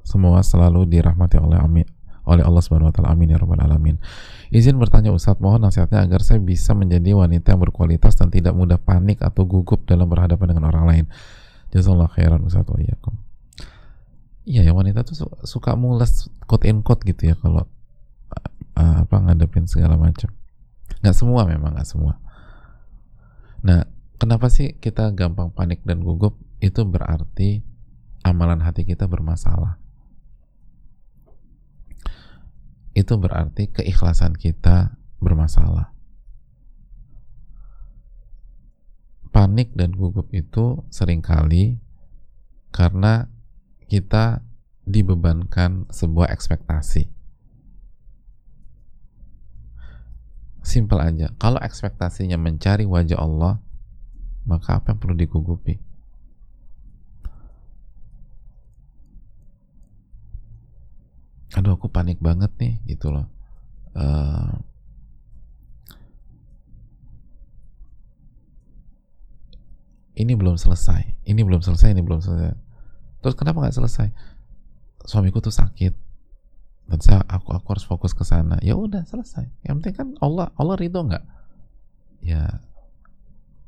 semua selalu dirahmati oleh amin oleh Allah Subhanahu wa taala. Amin ya rabbal alamin. Izin bertanya Ustadz, mohon nasihatnya agar saya bisa menjadi wanita yang berkualitas dan tidak mudah panik atau gugup dalam berhadapan dengan orang lain. Jazakallahu khairan Ustadz wa iyyakum iya ya wanita tuh suka mules quote in quote gitu ya kalau apa ngadepin segala macam nggak semua memang nggak semua nah kenapa sih kita gampang panik dan gugup itu berarti amalan hati kita bermasalah itu berarti keikhlasan kita bermasalah panik dan gugup itu sering kali karena kita dibebankan sebuah ekspektasi. Simpel aja. Kalau ekspektasinya mencari wajah Allah, maka apa yang perlu digugupi? Aduh, aku panik banget nih, gitu loh. Uh, ini belum selesai, ini belum selesai, ini belum selesai. Terus kenapa nggak selesai? Suamiku tuh sakit. Dan saya aku aku harus fokus ke sana. Ya udah selesai. Yang penting kan Allah Allah ridho nggak? Ya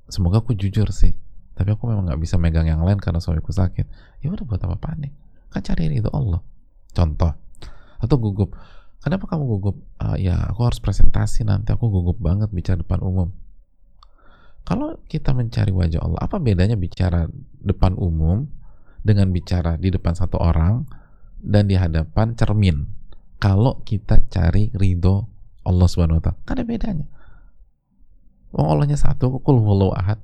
semoga aku jujur sih. Tapi aku memang nggak bisa megang yang lain karena suamiku sakit. Ya udah buat apa panik? Kan cari ridho Allah. Contoh atau gugup. Kenapa kamu gugup? Uh, ya aku harus presentasi nanti. Aku gugup banget bicara depan umum. Kalau kita mencari wajah Allah apa bedanya bicara depan umum dengan bicara di depan satu orang dan di hadapan cermin? Kalau kita cari ridho Allah subhanahu wa ta'ala ada bedanya. Wong Allahnya satu, kul ahad.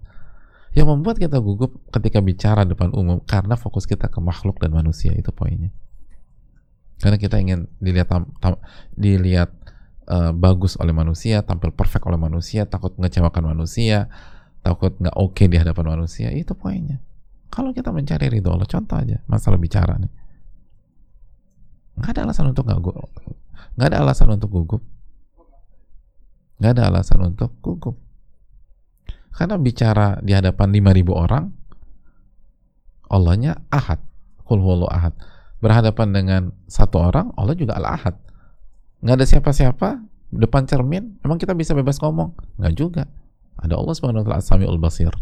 Yang membuat kita gugup ketika bicara depan umum karena fokus kita ke makhluk dan manusia itu poinnya karena kita ingin dilihat tam, tam, dilihat uh, bagus oleh manusia tampil perfect oleh manusia takut mengecewakan manusia takut nggak oke okay di hadapan manusia itu poinnya kalau kita mencari ridho Allah, contoh aja masalah bicara nih. Nggak ada alasan untuk nggak nggak ada alasan untuk gugup. Nggak ada alasan untuk gugup. Karena bicara di hadapan 5000 orang, Allahnya ahad. Kul ahad. Berhadapan dengan satu orang, Allah juga al-ahad. Nggak ada siapa-siapa, depan cermin, emang kita bisa bebas ngomong? Nggak juga. Ada Allah subhanahu wa ta'ala basir.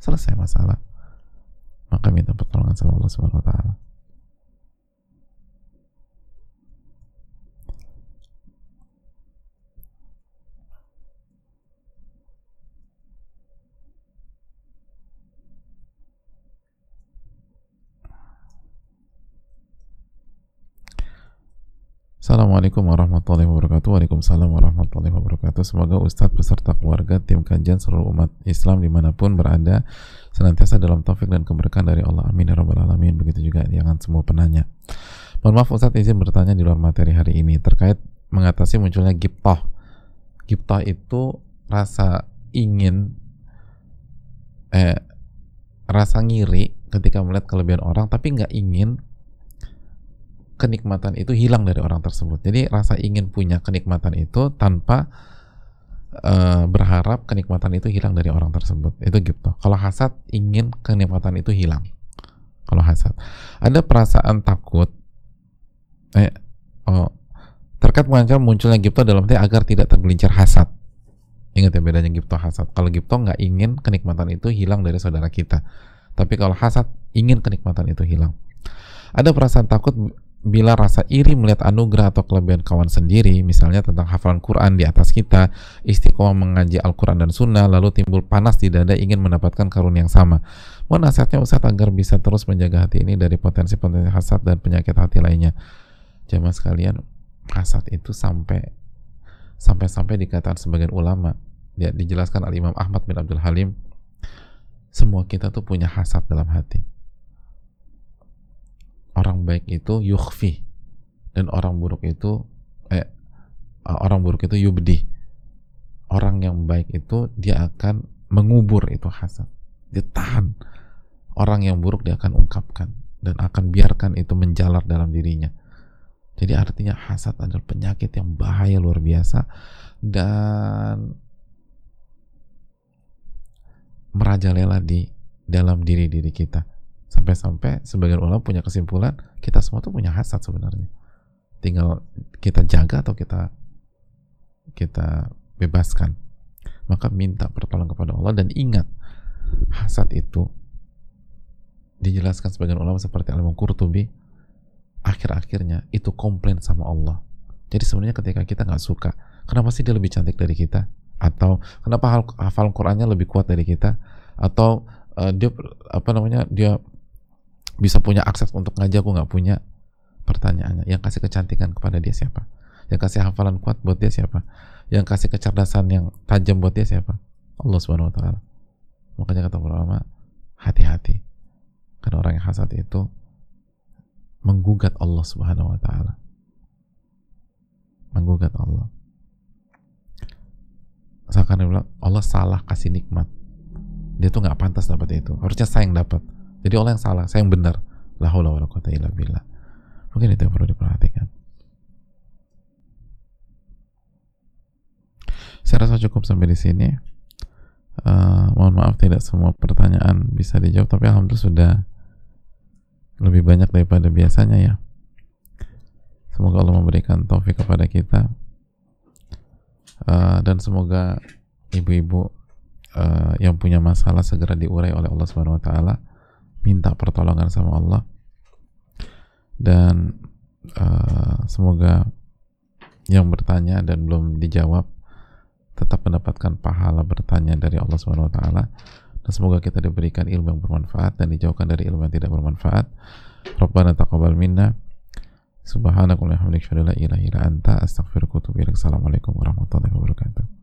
Selesai masalah maka minta pertolongan sama Allah taala. Assalamualaikum warahmatullahi wabarakatuh. Waalaikumsalam warahmatullahi wabarakatuh. Semoga Ustadz beserta keluarga tim kajian seluruh umat Islam di mana pun berada Senantiasa dalam taufik dan keberkahan dari Allah. Amin ya Rabbal Alamin. Begitu juga jangan semua penanya. Mohon maaf Ustadz izin bertanya di luar materi hari ini. Terkait mengatasi munculnya giptoh Giptoh itu rasa ingin eh, Rasa ngiri ketika melihat kelebihan orang Tapi nggak ingin kenikmatan itu hilang dari orang tersebut. Jadi rasa ingin punya kenikmatan itu tanpa uh, berharap kenikmatan itu hilang dari orang tersebut. Itu gitu. Kalau hasad ingin kenikmatan itu hilang. Kalau hasad. Ada perasaan takut eh oh, terkait mengancam munculnya gipto dalam arti agar tidak tergelincir hasad. Ingat ya bedanya gipto hasad. Kalau gipto nggak ingin kenikmatan itu hilang dari saudara kita. Tapi kalau hasad ingin kenikmatan itu hilang. Ada perasaan takut bila rasa iri melihat anugerah atau kelebihan kawan sendiri, misalnya tentang hafalan Quran di atas kita, istiqomah mengaji Al-Quran dan Sunnah, lalu timbul panas di dada ingin mendapatkan karun yang sama. Mohon nasihatnya Ustaz agar bisa terus menjaga hati ini dari potensi-potensi hasad dan penyakit hati lainnya. Jamaah sekalian, hasad itu sampai sampai-sampai dikatakan sebagian ulama, dia dijelaskan Al Imam Ahmad bin Abdul Halim, semua kita tuh punya hasad dalam hati orang baik itu yukhfi. Dan orang buruk itu eh orang buruk itu yubdi. Orang yang baik itu dia akan mengubur itu hasad. Dia tahan. Orang yang buruk dia akan ungkapkan dan akan biarkan itu menjalar dalam dirinya. Jadi artinya hasad adalah penyakit yang bahaya luar biasa. Dan merajalela di dalam diri diri kita sampai-sampai sebagian ulama punya kesimpulan kita semua tuh punya hasad sebenarnya. Tinggal kita jaga atau kita kita bebaskan. Maka minta pertolongan kepada Allah dan ingat hasad itu dijelaskan sebagian ulama seperti Al-Imam Qurtubi akhir-akhirnya itu komplain sama Allah. Jadi sebenarnya ketika kita nggak suka kenapa sih dia lebih cantik dari kita? Atau kenapa hafal Qurannya lebih kuat dari kita? Atau uh, dia apa namanya dia bisa punya akses untuk ngaji aku nggak punya pertanyaannya. Yang kasih kecantikan kepada dia siapa? Yang kasih hafalan kuat buat dia siapa? Yang kasih kecerdasan yang tajam buat dia siapa? Allah subhanahu wa taala. Makanya kata ulama hati-hati. Karena orang yang hasad itu menggugat Allah subhanahu wa taala. Menggugat Allah. Seakan bilang Allah salah kasih nikmat. Dia tuh nggak pantas dapat itu. Harusnya saya yang dapat jadi Allah yang salah, saya yang benar. La haula wala quwata illa billah. Mungkin itu yang perlu diperhatikan. Saya rasa cukup sampai di sini. Uh, mohon maaf tidak semua pertanyaan bisa dijawab, tapi alhamdulillah sudah lebih banyak daripada biasanya ya. Semoga Allah memberikan taufik kepada kita uh, dan semoga ibu-ibu uh, yang punya masalah segera diurai oleh Allah Subhanahu Wa Taala minta pertolongan sama Allah dan uh, semoga yang bertanya dan belum dijawab tetap mendapatkan pahala bertanya dari Allah Subhanahu wa taala dan semoga kita diberikan ilmu yang bermanfaat dan dijauhkan dari ilmu yang tidak bermanfaat. Rabbana taqabbal minna subhanakallahumma wa bihamdika la ilaha illa anta astaghfiruka wa atubu ilaik. Assalamualaikum warahmatullahi wabarakatuh.